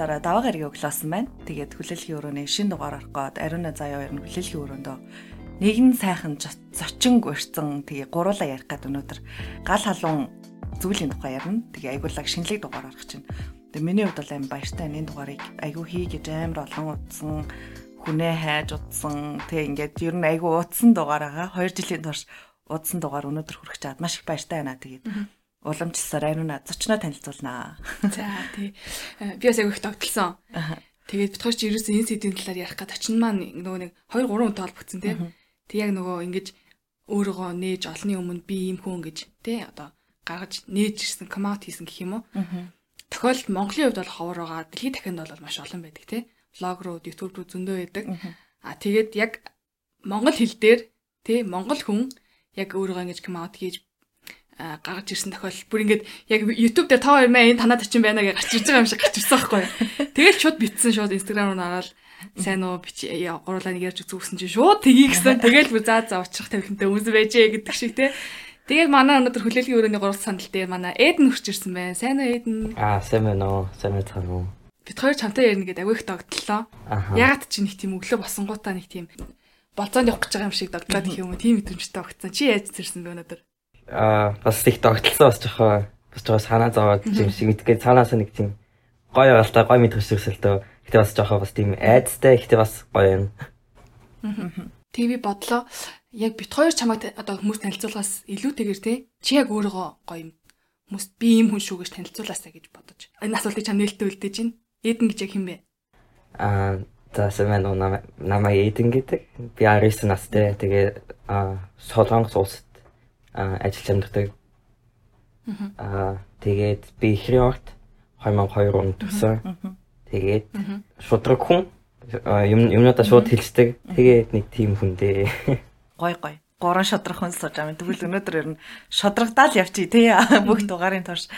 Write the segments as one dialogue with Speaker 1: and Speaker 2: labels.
Speaker 1: уламжлалсараа даваа гарагийн өглөөсөн байна. Тэгээд хүлээлгийн өрөөний шин дугаар орох гээд ариуна заяа хоёр нь хүлээлгийн өрөөндөө нэгэн сайхан зочин гөрцөн тэгээ гуруула ярих гээд өнөөдөр гал халуун зүйлийн тухай ярина. Тэгээ айгуулаг шинэлэг дугаар орох чинь. Тэгээ миний хувьд бол аим баяртай энэ дугаарыг айгуу хий гэж амар олон утсан хүнээ хайж утсан. Тэгээ ингээд ер нь айгуу утсан дугаар байгаа. 2 жилийн турш удсан дугаар өнөөдөр хүрэх чад маш их баяртай байна. Тэгээд уламжлалсаар ариуна зочноо танилцуулнаа.
Speaker 2: За тий. Э, би бас айгуу их тогтолсон. Тэгээд бид хоёр ч ерөөсөө энэ сэдвийн талаар ярих гээд очин маань нөгөө нэг 2 3 хүнтэй холбогдсон тий. Тэг яг нөгөө ингэж өөрийгөө нээж олны өмнө би ийм хүн гэж тий одоо гаргаж нээж ирсэн коммент хийсэн гэх юм уу. Тохиолдолд Монголын хувьд бол ховор байгаа. Дэлхийн дахинд бол маш олон байдаг тий. Блог руу, YouTube руу зөндөө байдаг. А тэгээд яг монгол хэл дээр тий монгол хүн яг өөрийгөө ингэж коммент хийж гаргаж ирсэн тохиолдол бүр ингээд яг YouTube дээр та хоёр маа энэ танаад очин байна гэж гарч ирж байгаа юм шиг гарч ирсэн байхгүй. Тэгэл шууд битсэн шууд Instagram руу нараад сайн уу бич гурлаа нэг ярьж зүгсэн чи шууд тгий гэсэн. Тэгэл бүр заа заа уучрах тавилантай хүмүүс байжээ гэдэг шиг те. Тэгээд манай өнөөдөр хүлээлгийн өрөөний гурал сандал дээр манай Эдэн хурч ирсэн байна. Сайн уу Эдэн?
Speaker 3: Аа, сайн байна уу. Сайн байна уу.
Speaker 2: Бид хоёр чамтай ярина гэдэг авиг тогтлоо. Ягаад чи нэг тийм өглөө босонгуудаа нэг тийм болцоонд явах гэж байгаа юм шиг догтлоод их юм уу? Тийм мэдрэмжтэй огцсон. Чи яаж зэрсэн бэ өнөөдөр?
Speaker 3: Аа, бас их догтлсон бас жоохон бас жоохон санаа зовоод юм шиг мэдгээ цаанаас нэг тийм гоё байгальтай гоё мэдрэмж төрсөлтөө. Гэтэ бас жоохон бас тийм айдастай ихтэй бас гоё
Speaker 2: юм. ТV бодлоо яг бит хоёр чамайг одоо хүмүүс танилцуулахаас илүүтэйгээр те чи яг өөрийгөө гоё юм хүмүүс би ийм хүн шүү гэж танилцуулаасаа гэж бодож. Энэ асуултыг чам нээлттэй үлдээж байна. Эдэн гэж яг хэм бэ?
Speaker 3: Аа сэмэн нөө намайг Эдэн гэдэг. Би 19 настай. Тэгээ аа Солонгос улсад ажиллаж амьдардаг. Аа тэгээд би ихрийн орт 2002 онд төрсөн. Тэгээд шудраг хүн юм юмнуудаа шууд хэлцдэг. Тэгээд нэг тийм хүн дээ.
Speaker 1: гой гой гурван шодрох хүн сууж байгаа юм. Тэгвэл өнөөдөр ер нь шодрогдаад явчих тий бүх дугаарын турш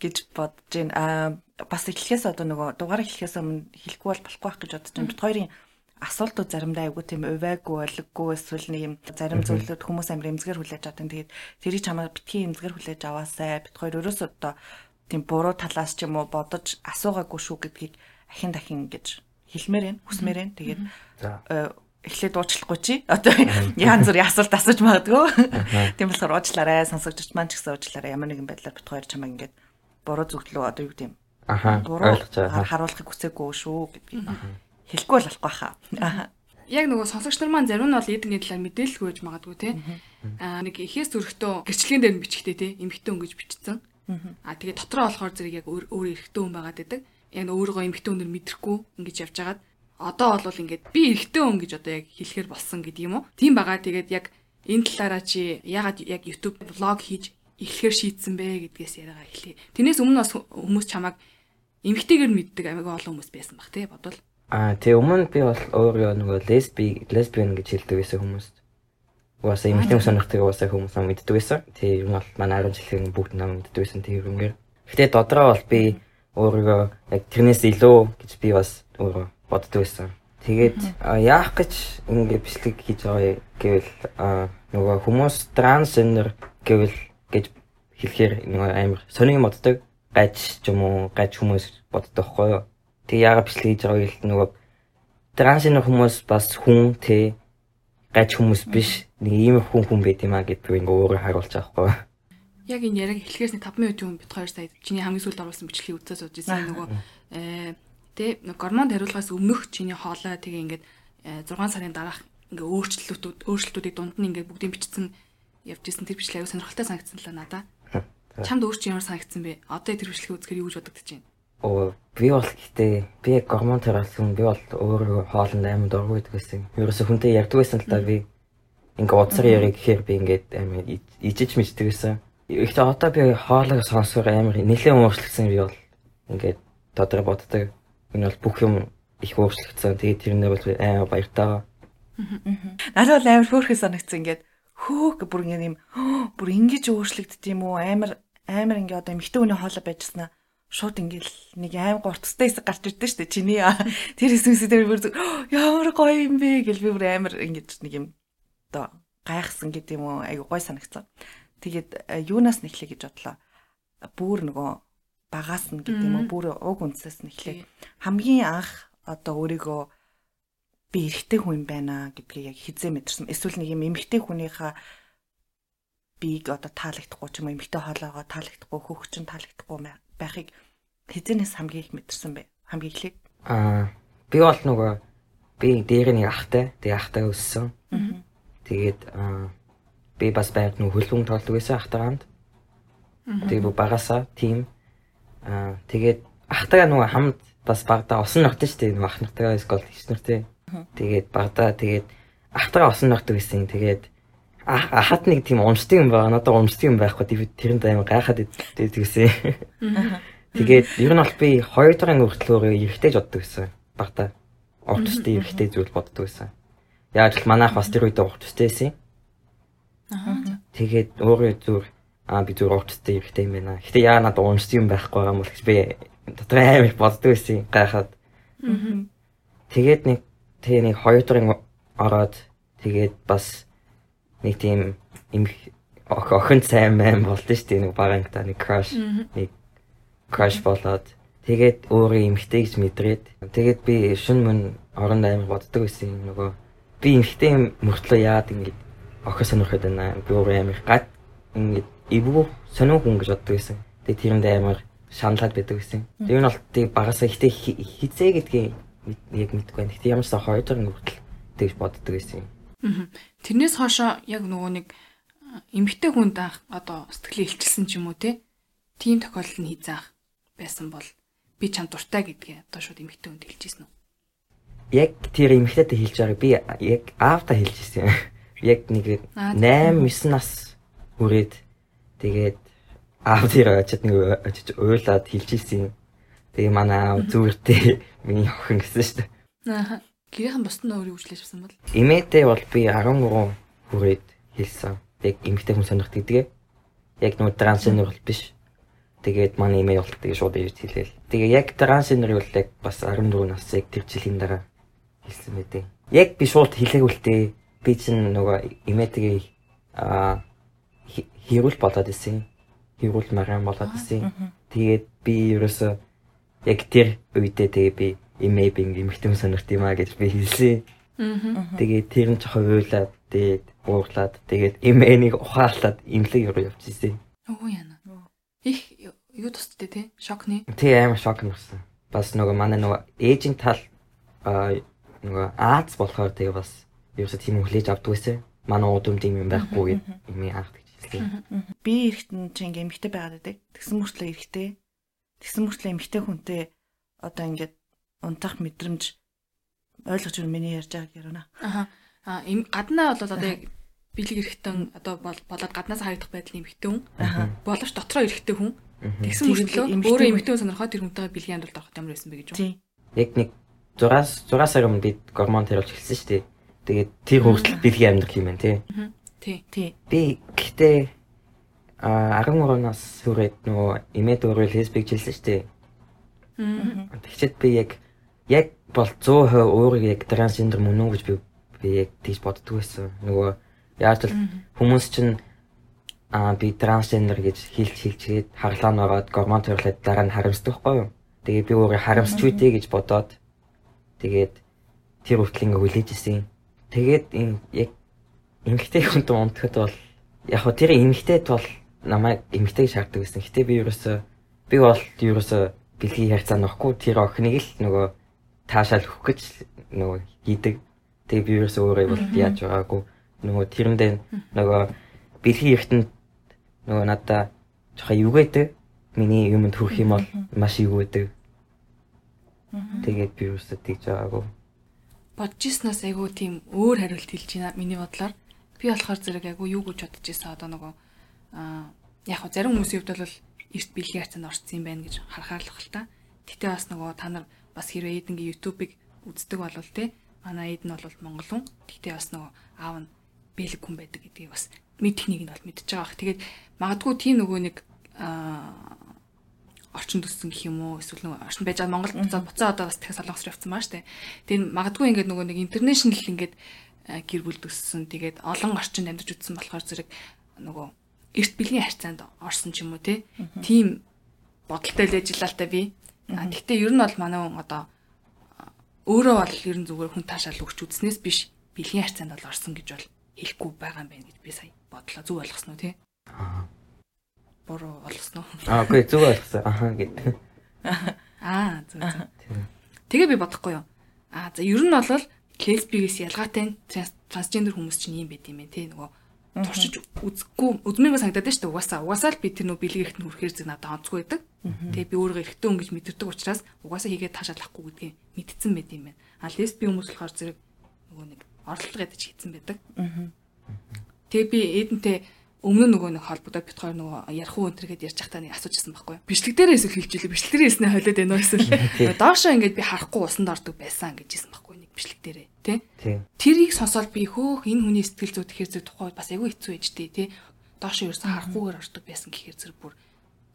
Speaker 1: гэж бодож байна. Аа бас эхлэхээс одоо нөгөө дугаар эхлэхээс өмнө хэлэхгүй бол болохгүй байх гэж бодож байна. Бид хоёрын асуултууд заримдаа айгүй тийм увайгүй ойлгохгүй эсвэл нэг юм зарим зүйлүүд хүмүүс амир эмзгэр хүлээж авдаг. Тэгээд тэрийг чамаа битгий эмзгэр хүлээж аваасай. Бид хоёр өрөөсөө одоо тийм буруу талаас ч юм уу бодож асуугаагүй шүү гэдгийг ахин дахин гэж хэлмээр байна, хүсмээр байна. Тэгээд эхлээд уучлахгүй чи одоо янз бүрийн асуулт асууж магадгүй. Тийм болохоор уучлаарай сонсогчч маань ч гэсэн уучлаарай. Ямар нэгэн байдлаар бит хоёр чамаа ингээд буруу зүгтлөө одоо юу гэдэг юм.
Speaker 3: Аха.
Speaker 1: Буруу харуулахыг хүсээгүй шүү гэдгийг хэлэхгүй л болохгүй хаа.
Speaker 2: Яг нөгөө сонсогч нар маань зарим нь бол эдгээр талаар мэдээлэлгүй байж магадгүй те. Аа нэг ихээс зөрөгтөө гэрчлэгэн дээр нь бичгтэй те. Эмхтэн өнгөж бичсэн. Аа тэгээ дотроо болохоор зэрэг яг өөр эрэгтэй хүн байгаад байдаг. Яг өөрийгөө эмхтэн өнөр мэдрэхгүй ингэж явж байгаад одоо бол ингээд би эрэгтэй хүн гэж одоо яг хэлэхэр болсон гэдэг юм уу? Тийм байгаа. Тэгээд яг энэ талаараа чи ягаад яг YouTube влог хийж эхлэхээр шийдсэн бэ гэдгээс яриагаа эхлэе. Тэрнээс өмнө бас хүмүүс чамайг эмэгтэйгээр мэддэг амиг олон хүмүүс байсан баг тий бодвол.
Speaker 3: Аа тий өмнө би бол өөрөө нөгөө лесби лесбиан гэж хэлдэг байсан хүмүүст. Угаасаа эмэгтэй хүмүүс сонирхдаг угаасаа хүмүүс мэддэг байсан. Тий юм бол манай арга жилхэн бүгд нам мэддэг байсан тийм юмгээр. Гэтэ додроо бол би өөрийгөө яг тэрнээс илүү гэж би бас өөрөө боддог байсан. Тэгээд яах гэж ингэ бичлэг хийж байгаа гэвэл нөгөө хүмүүс трансгендер гэвэл гэж хэлэхээр нөгөө амар сонир юм боддог гаж ч юм уу гаж хүмүүс боддог хгүй юу. Тэг яагаад бичлэг хийж байгаа гэвэл нөгөө трансгендер хүмүүс бас хүн те гаж хүмүүс биш нэг ийм хүн хүн байт юм а гэд би ингээ өөрөө харуулж байгаа хгүй юу.
Speaker 2: Яг энэ яриг эхлэхээс нэг 5 минутын өмнө бид хоёр сая чиний хамгийн сүүлд оруулсан бичлэгийг үзээ сууж ирсэн нөгөө э Тэ гормонд хариулгаас өмнөх чиний хоолой тэгээ ингээд 6 э, сарын дараах ингээ өөрчлөлтүүд өөрчлөлтүүдийг дунд нь ингээ бүгдийг бичсэн явж исэн тэр бичлэг аюу сонирхолтой санагдсан л надаа. Чамд өөр чи ямар санагдсан бэ? Одоо тэр бичлэгийг үзэхээр юу гэж бодогдож байна?
Speaker 3: Оо би бол гэхдээ би гормон хариулсан би бол өөр хоолнд амар дургүй байдаг гэсэн. Ерөөсө хүнтэй ярьдаг байсан л да би ингээ удсар яриг гэхээр би ингээд амар ижиж мэддэг байсан. Ихтэй одоо би хоолойг сонсоор амар нэлээд өөрчлөгдсөн би бол ингээд додроо боддог. Энэ бол бүх юм их өөрчлөгдсөн. Тэгээд тэрнээ бол амар баяртайгаа.
Speaker 1: Надад бол амар хөөрхөн санагдсан ингээд хөөх бүр ингээд юм бүр ингэж өөрчлөгддөг юм уу амар амар ингээ одоо эмхтэн хүний хоолой байжснаа шууд ингээл нэг аим гуртстай хэсэг гарч ирдэ штэ. Чиний тэр хэсгээс тэр бүр ямар гоё юм бэ? гэл би бүр амар ингэж нэг юм одоо гайхсан гэдэг юм уу? Айгу гоё санагцсан. Тэгээд юунаас нэхлэх гэж бодлоо. Бүүр нөгөө багаас нь гэдэг юм уу? Бүр уг үндэслээс нь эхлэх хамгийн анх одоо өөрийгөө би эрэгтэй хүн байна гэдгийг яг хизээ мэдэрсэн. Эсвэл нэг юм эмэгтэй хүнийхээ биеийг одоо таалагдахгүй ч юм уу эмэгтэй хоолоогоо таалагдахгүй хөөгчн таалагдахгүй байхыг хизэнээс хамгийн их мэдэрсэн бай. Хамгийн эхлээд
Speaker 3: Аа би бол нөгөө би дээр нэг ахтай. Тэгээ ахтай өссөн. Тэгээд аа би бас байг нөгөө хөлбөмбөг тоглодог байсан ахтайгаанд. Тэгээ бүр багасаа тим аа тэгээд ахтайгаа нөгөө хамт бас багада усан ногдсон шүү дээ нөгөө ах нартайгаа скол хийс нартэй. Тэгээд багада тэгээд ахтайгаа усан ногддог байсан. Тэгээд ахат нэг тийм уншдаг юм байгаа. Надад уншдаг юм байхгүй. Тэрэнд аймаг гайхаад идэгсэн. Тэгээд ер нь бол би 2 дахь хүртэл өөрөө эрэхтэйж боддог байсан. Багтаа урт төстэй эрэхтэй зүйл боддог байсан. Яаж л манайх бас тэр үед урт төстэй байсан. Аа. Тэгээд өөрөө зүр аа би зүр урт төстэй эрэхтэй юм байна. Гэтэ яа надад уншдаг юм байхгүй байгаа юм бол гэж би дотор амар боддог байсан. Гайхаад. Аа. Тэгээд нэг тэгээ нэг 2 дахь ороод тэгээд бас нэг тийм эмх охин сайн мэн болд нь шүү дээ нэг багангта нэг crush. Нэг crush болоод. Тэгээд өөрөө эмхтэй гэж мэдрээд. Тэгээд би шүн мөн орон аймаг боддог байсан юм нөгөө. Би эмхтэй мөртлөө яад ингэж охин сонирхоод байна би өөрөө амир гад ингэж эвгүй сонио хүн гэж боддог байсан. Тэгээд тэрэнд амир шаналаад байдаг байсан. Тэр нь бол тийм багасаа ихтэй хизээ гэдгийг яг мэдгүй. Байна гэхдээ ямар ч сан хоёр дахь хүртэл тэгж боддог байсан юм
Speaker 2: Тэрнээс хоошоо яг нөгөө нэг эмгтэй хүнд анх одоо сэтгэлээ илчилсэн ч юм уу те. Тийм тохиолдол нь хийзаах байсан бол би чам дуртай гэдгээ одоо шууд эмгтэй хүнд хэлчихсэн үү?
Speaker 3: Яг тэр эмгтэйтэй хэлж байгааг би яг аавтаа хэлчихсэн. Яг нэг 8 9 нас хүрээд тэгээд аав тэр очиод нэг очиж уйлаад хэлчихсэн. Тэгээ манай аав зүгээртэй миний охин гэсэн шүү дээ.
Speaker 2: Аа. Гэрийнхэн бусд нь өөрийг үжлэж авсан бол.
Speaker 3: Имээтэй бол би 13 хүрээд хэлсэн. Яг эмгтэй хүн сонирхт гэдгээ. Яг нөө трансгендер бол биш. Тэгээд манай имээ бол тэгээ шууд ирж хэлээл. Тэгээ яг трансгендер бол яг бас 14 насыг тэр жилийн дараа хэлсэн мэдээ. Яг би шууд дээ. Би чинь нөгөө имээтэйгээ аа хэрүүл болоод исэн. Хэрүүл маргаан болоод исэн. Тэгээд би ерөөсөө яг тэр үедээ тэгээ би имээ би эмхтэн сонирхт юм а гэж би хэлсэн. Тэгээд тэр нь жоохон уйлаад тэгээд уурлаад тэгээд имээнийг ухаалаад имлэг руу явчихсан.
Speaker 2: Өө яна. Их юу тусдээ те? Шокны.
Speaker 3: Тий амар шок нэрсэн. Бас нөгөө манай нөгөө ээжийн тал аа нөгөө Аз болохоор тэгээ бас ерөөсө тийм хүлээж авдаг байсан. Манай удам тийм юм байхгүй гэд имээ анх тэгчихсэн.
Speaker 1: Би эрэхтэн чинь ингээм эмхтэй байгаад байдаг. Тэгсэн мөртлөө эрэхтэй. Тэгсэн мөртлөө эмхтэй хүнтэй одоо ингээд унтах мэдрэмж ойлгож байна миний ярьж байгааг ярина.
Speaker 2: Аха. А гаднаа бол одоо яг бэлэг эрэхтэн одоо болоод гаднаас харагдах байдлын эмхтэй хүн. Боловч дотроо эрэхтэй хүн. Тэгсэн мөртлөө өөрөө эмхтэй хүн сонирхоод тэр хүнтэйгээ бэлгийн амралт авах ямар байсан бэ гэж
Speaker 3: байна. Яг нэг 6 6 сар өмнө бид гормон тэрүүлж эхэлсэн шүү дээ. Тэгээд тэр хүртэл бэлгийн амьдрах юм байна тий.
Speaker 2: Тий. Тий.
Speaker 3: Би гэхдээ а 13 нас хүрээд нөгөө эмээд өөрөө лесбик жилсэн шүү дээ. Тэгчээд би яг яг бол 100% өөрийг яг трансгендер мөн үү гэж би би яг тийж боддог байсан. Нөгөө яаж л хүмүүс чинь аа би трансгендер гэж хэлж хэлчихэд хаглаа нөрөөд гормон төрлөд дараа нь харамсдаг байхгүй юу? Тэгээ би өөрөө харамсч үдэ гэж бодоод тэгээд тэр хүртэл ингээ хүлээж исэн. Тэгээд энэ яг эмгтэй хүнтэй унтахад бол яг хөө тэр эмгтэйд бол намайг эмгтэй шаарддаг гэсэн. Гэтэ би ерөөсөө би бол ерөөсөө бэлгийн харьцаа нөхгүй тэр охиныг л нөгөө таашаал өгөх гэж нөгөө хийдэг. Тэгээ би ерөөсөө өөрөө бол яаж байгаагүй нөгөө тэрэндээ нөгөө бэлгийн эртэнд нөгөө надаа жоохон юугээдэг. Миний юмд хүрх юм бол маш юугээдэг. Тэгээд би ерөөсөө тэгж байгаагүй.
Speaker 2: Бодчихснаас айгүй тийм өөр хариулт хэлж байна миний бодлоор. Би болохоор зэрэг айгүй юу гэж бодож байсан одоо нөгөө аа яг хөө зарим хүмүүсийн хувьд бол эрт бэлгийн хацаанд орцсон юм байна гэж харахаар л хэл та. Гэтэ бас нөгөө та нар бас хэрвээ эдэнгийн YouTube-ыг үздэг болвол те манай эдэн бол монгол хүн. Гэтэ бас нөгөө аав нь бэлэг хүн байдаг гэдгийг бас мэдхнийг нь бол мэдчихэж байгаа бах. Тэгээд магадгүй тийм нөгөө нэг орчин төссөн гэх юм уу эсвэл нөгөө орчин байж байгаа Монгол буцаа буцаа одоо бас дахиад солонгос руу явцсан баа штэ. Тэгээд магадгүй ингээд нөгөө нэг интернэшнл ингээд гэр бүл төссөн. Тэгээд олон орчинд амьдарч үзсэн болохоор зэрэг нөгөө эрт бэлгийн харьцаанд орсон ч юм уу те. Тийм бодолтой л ажиллалтай би. Гэхдээ ер нь бол манай хүн одоо өөрөө бол ер нь зүгээр хүн таашаал өгч үзснээс биш бэлгийн харьцаанд бол орсон гэж бол хэлэхгүй байгаа юм байна гэж би сая бодлоо. Зүг ойлгосноо тий?
Speaker 3: Аа.
Speaker 2: Буруу ойлгосноо.
Speaker 3: Аа, үгүй зүг ойлгосон. Ахаа гэд.
Speaker 2: Аа, зүг зүг. Тэгээ би бодохгүй юу? Аа, за ер нь бол лесбигээс ялгаатай трансгендер хүмүүс чинь юм байт юм бэ тий нөгөө туршиж үзэхгүй үзмээргүй санагдаад дээ угаасаа угаасаа л би тэр нөө бэлэг ихт нүрхээр зэг надад онцгүй байдаг. Тэгээ би өөрөө эрэгтэй хүн гэж мэдэрдэг учраас угаасаа хийгээд таашаалахгүй гэдгийг мэдтсэн байт юм байна. А лесби хүмүүс болохоор зэрэг нөгөө нэг орлого ядаж хийцэн байдаг. Тэгээ би эдэнтэй өмнө нөгөө нэг холбогдоо бит хоёр нөгөө ярих уу өнтер гэдээ ярьж байхдаа нэг асуужсэн байхгүй юу. Бичлэг дээрээ эсвэл хэлчихлээ. Бичлэг дээрээ эснэ холиод байна уу эсвэл доошоо ингээд би харахгүй усанд ордог байсан гэж хэлсэн байхгүй нэг бичлэг дээрээ тий. Тэрийг сонсоод би хөөх энэ хүний сэтгэл зүй тэгэхээр зөв тухай бас айгүй хэцүү ээжтэй тий. Доошоо ерөөсөн харахгүйгээр ордог байсан гэхээр зэрэг бүр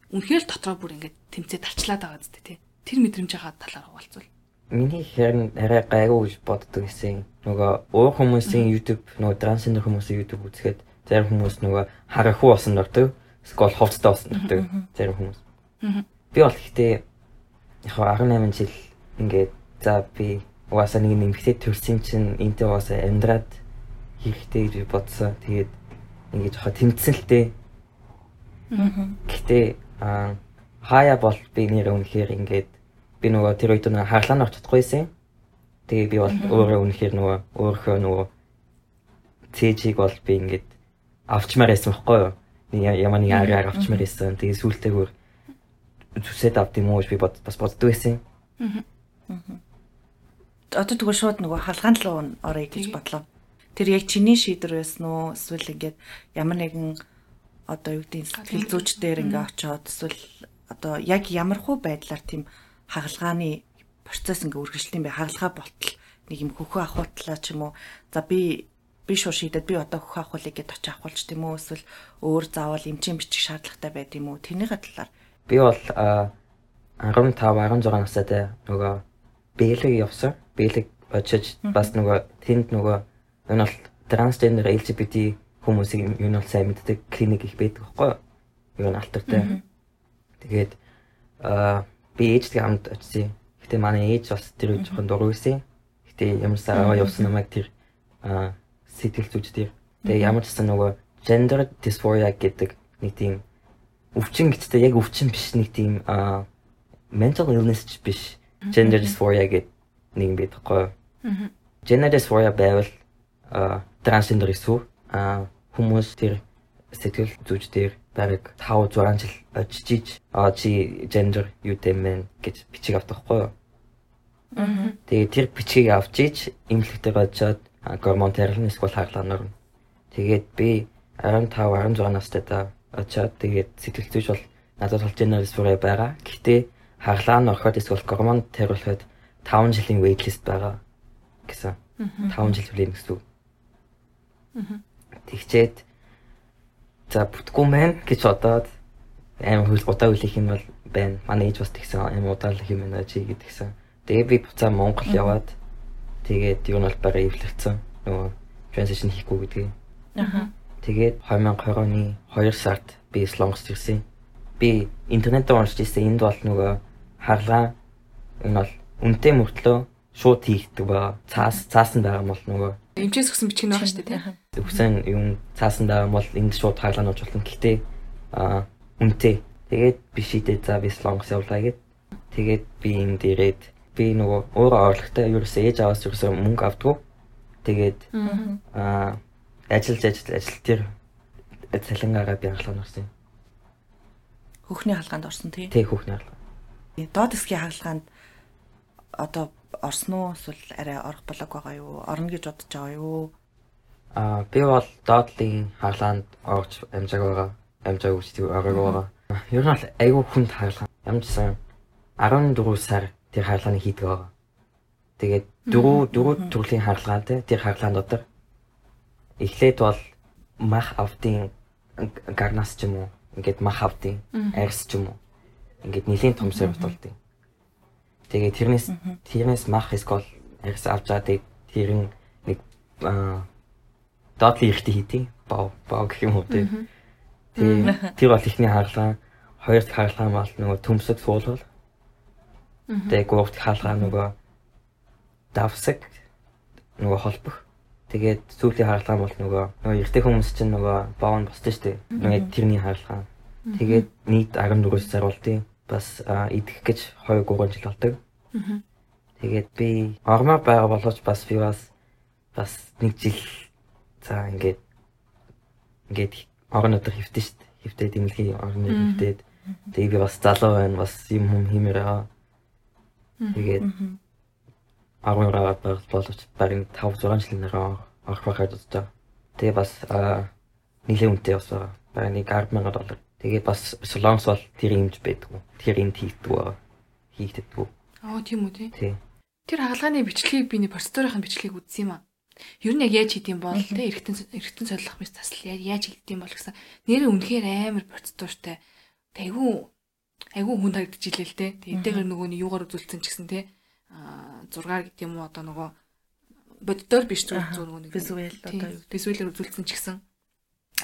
Speaker 2: үнэхээр дотроо бүр ингээд тэмцээ тарчлаад байгаа зү тий. Тэр мэдрэмж байгаа талаар хуваалцвал.
Speaker 3: Миний хэрэг арай гайгүй гэж боддог гэсэн. Нөгөө өөр хүмүүсийн YouTube нөгөө трансгендер хүмүүсийн YouTube үзэхэд зарим хүмүүс нөгөө харахгүй болсон дордог. Скол хувцтай болсон дордог. Зарим хүмүүс. Би бол гэхдээ яг 18 жил ингээд за би угаасаа нэг нэмэгтэй төрсэн чинь энтэй угаасаа амьдраад хэрэгтэй гэж би бодсон. Тэгээд ингээд жоохон тэмцсэн л дээ. Аа хаяа бол би нэр үнэхээр ингээд би нөгөө тэр үед нөгөө хаглаанд орч чадахгүйсэн. Тэгээ би бол өөрөө үнэхээр нөгөө өөрийнхөө нөгөө цэжийг бол би ингээд авчмаар байсан байхгүй юу? Ямар нэг араар авчмаар байсан. Тэгээ сүултэйгээр зүсэд авт юм уу би бас боддог байсан.
Speaker 1: Аа. Одоо тэгвэл шууд нөгөө халгаанд л орё гэж бодлоо. Тэр яг чиний шийдвэр байсан уу? Эсвэл ингээд ямар нэгэн одоо юу гэдэг сэтгэл зүйч дээр ингээ очиод эсвэл одоо яг ямархуу байдлаар тийм хагалгааны процесс ингээ үргэлжлэлийн бай хагалгаа болтол нэг юм хөхөө ахуутлаа ч юм уу? За би би шууд шийдээд би одоо хөхөө ахуулъя гэд очиж ахуулж тийм үү? Эсвэл өөр заавал эмчийн бичих шаардлагатай байд юм уу? Тэрний талаар.
Speaker 3: Би бол 15 16 настай нөгөө бэлэг явсан. Бэлэг очиж бас нөгөө тэнд нөгөө энэ бол трансгендер LGBT хүмүүсийн юм бол сайн мэддэг клиник их байдаг байхгүй юу? Юу н алтартай. Тэгээд аа би ээжтэй хамт очив. Гэтэ манай ээж бас тэр үед жоохон дургүй байсан. Гэтэ ямар сараа явсан намайг тэр аа сэтгэл зүйч тэр. Тэгээ ямар ч гэсэн нөгөө gender dysphoria гэдэг нэг тийм өвчин гэдэгтэй яг өвчин биш нэг тийм аа mental illness биш. Gender dysphoria гэдэг нэг юм байдаг. Gender dysphoria байвал аа трансгендер эсвэл аа хүмүүс тэр сэтгэл зүйч дээр бараг 5 6 жил очиж аа чи gender юу тэмэн гэж бичиг авдаг хгүй юу. Аа. Тэгээ тэр бичгийг авч иж имлэгтэр очиод гормон терапи эсвэл хаглаанаар. Тэгээд би 15 16 настай та очиод тэгээд сэтгэл зүйч бол надад болж gender dysphoria байгаа. Гэхдээ хаглаа нь ороход эсвэл гормон терапиод 5 жилийн waitlist байгаа гэсэн. 5 жил хүлээн гэсэн. Аа. Тэгчээд За бүтггүй мэн гэж бодоод амар хөл удаа үлэх юм бол байна. Манай ээж бас тэгсэн амар удаа үлэх юм байна чи гэдгсэн. Тэгээ би буцаа Монгол яваад тэгээд юу нь бол бараа эвлэгцэн нөгөө transition хийхгүй гэдгийг.
Speaker 1: Аха.
Speaker 3: Тэгээд 2020 оны 2 сард би Слонгост ирсэн. Би интернетээр уншиж ирсэн энд бол нөгөө харлаа энэ бол үнтэй мөртлөө шууд хийгдэг ба цаас цаасан байгаа бол нөгөө
Speaker 2: эмчээс өгсөн бичих нь байгаа шүү дээ тийм.
Speaker 3: Өгсөн юм цаасан байгаа бол энд шууд хаалгаан болж болно. Гэхдээ аа үнтэй. Тэгээд би шийдээ за би слонгос явлаа гэд. Тэгээд би энд ирээд би нөгөө өөрөө орлоготой ерөөсөө ээж аваас ерөөсөө мөнгө авдгүй. Тэгээд аа ажиллаж ажиллаж ажил тэр цалингаараа би хаалгаан орсон юм.
Speaker 1: Хөхний хаалгаанд орсон тий.
Speaker 3: Тэг хөхний хаалгаан.
Speaker 1: Доод хэсгийн хаалгаанд одоо орсон уу эсвэл арай орох болоог байгаа юу? Орно гэж бодож байгаа юу?
Speaker 3: Аа би бол доотлын хаалгаанд орж амжааг байгаа. Амжааг үстэй ороог байгаа. Ер нь бол айгүй хүнд хаалгаа. Ямжсан 14 сар тэр хаалгааны хийдэг байгаа. Тэгээд дөрөв дөрөв төрлийн хаалгаантай тэр хаалгаан дотор эхлээд бол мах автын гарнас ч юм уу ингээд мах автын арьс ч юм уу ингээд нэлийн том сэрвт болдгийг Тэгээ тэрнээс тэрнээс мах эсвэл арьс авч байгаа тэгээ тэр нэг доотлын ихтэй хийтий бав бав гэх юм уу тэгээ тэр бол ихний хаалгаа хоёр дахь хаалгаа бол нөгөө төмсөг суулгал. Тэгээ гурав дахь хаалгаа нөгөө давсаг нөгөө холбох. Тэгээд сүүлийн хаалгаа бол нөгөө нөгөө эртний хүмүүс чинь нөгөө боон босдсон шүү дээ. Нөгөө тэрний хаалгаа. Тэгээд нийт 14-өөс заруултыг бас идэх гэж 2 3 жил болдог. Тэгээд би ормоор байгаа боловч бас би бас бас нэг жил за ингээд ингээд орон өдр хөвтөн шүү дээ. Хөвтөд имлэгийн орны хөвтөд. Тэгээд би бас залуу байна. Бас юм хүм химээр аа. Тэгээд агаараа баг боловч барин 5 6 жилийн дараа авах байхад удаа. Тэгээ бас нэлээд үнэтэй бас байгаа. Барин нэг 100000 доллар. Тэгээ бас солонгос бол тэр юмж байдгүй. Тэр энд хийгдэг байгаа. Хийгддэггүй.
Speaker 2: Аа тийм үү тий.
Speaker 3: Тий.
Speaker 2: Тэр хаалганы бичлэгийг би нэг процедурын бичлэгийг үзсэн юм аа. Ер нь яг яаж хийдэм бол те эргэтэн эргэтэн солих мэт тасал яаж хийдэм бол гэсэн нэр үнэхээр амар процедуртай. Айгүй айгүй хүн харагдчихилээ л те. Тэдгээр нөгөө нь юугаар үзүүлсэн ч гэсэн те. Аа 6-аар гэдэг юм уу одоо нөгөө боддоор биш зүгээр нөгөө нэг
Speaker 1: визуал одоо юу
Speaker 2: визуалээр үзүүлсэн ч гэсэн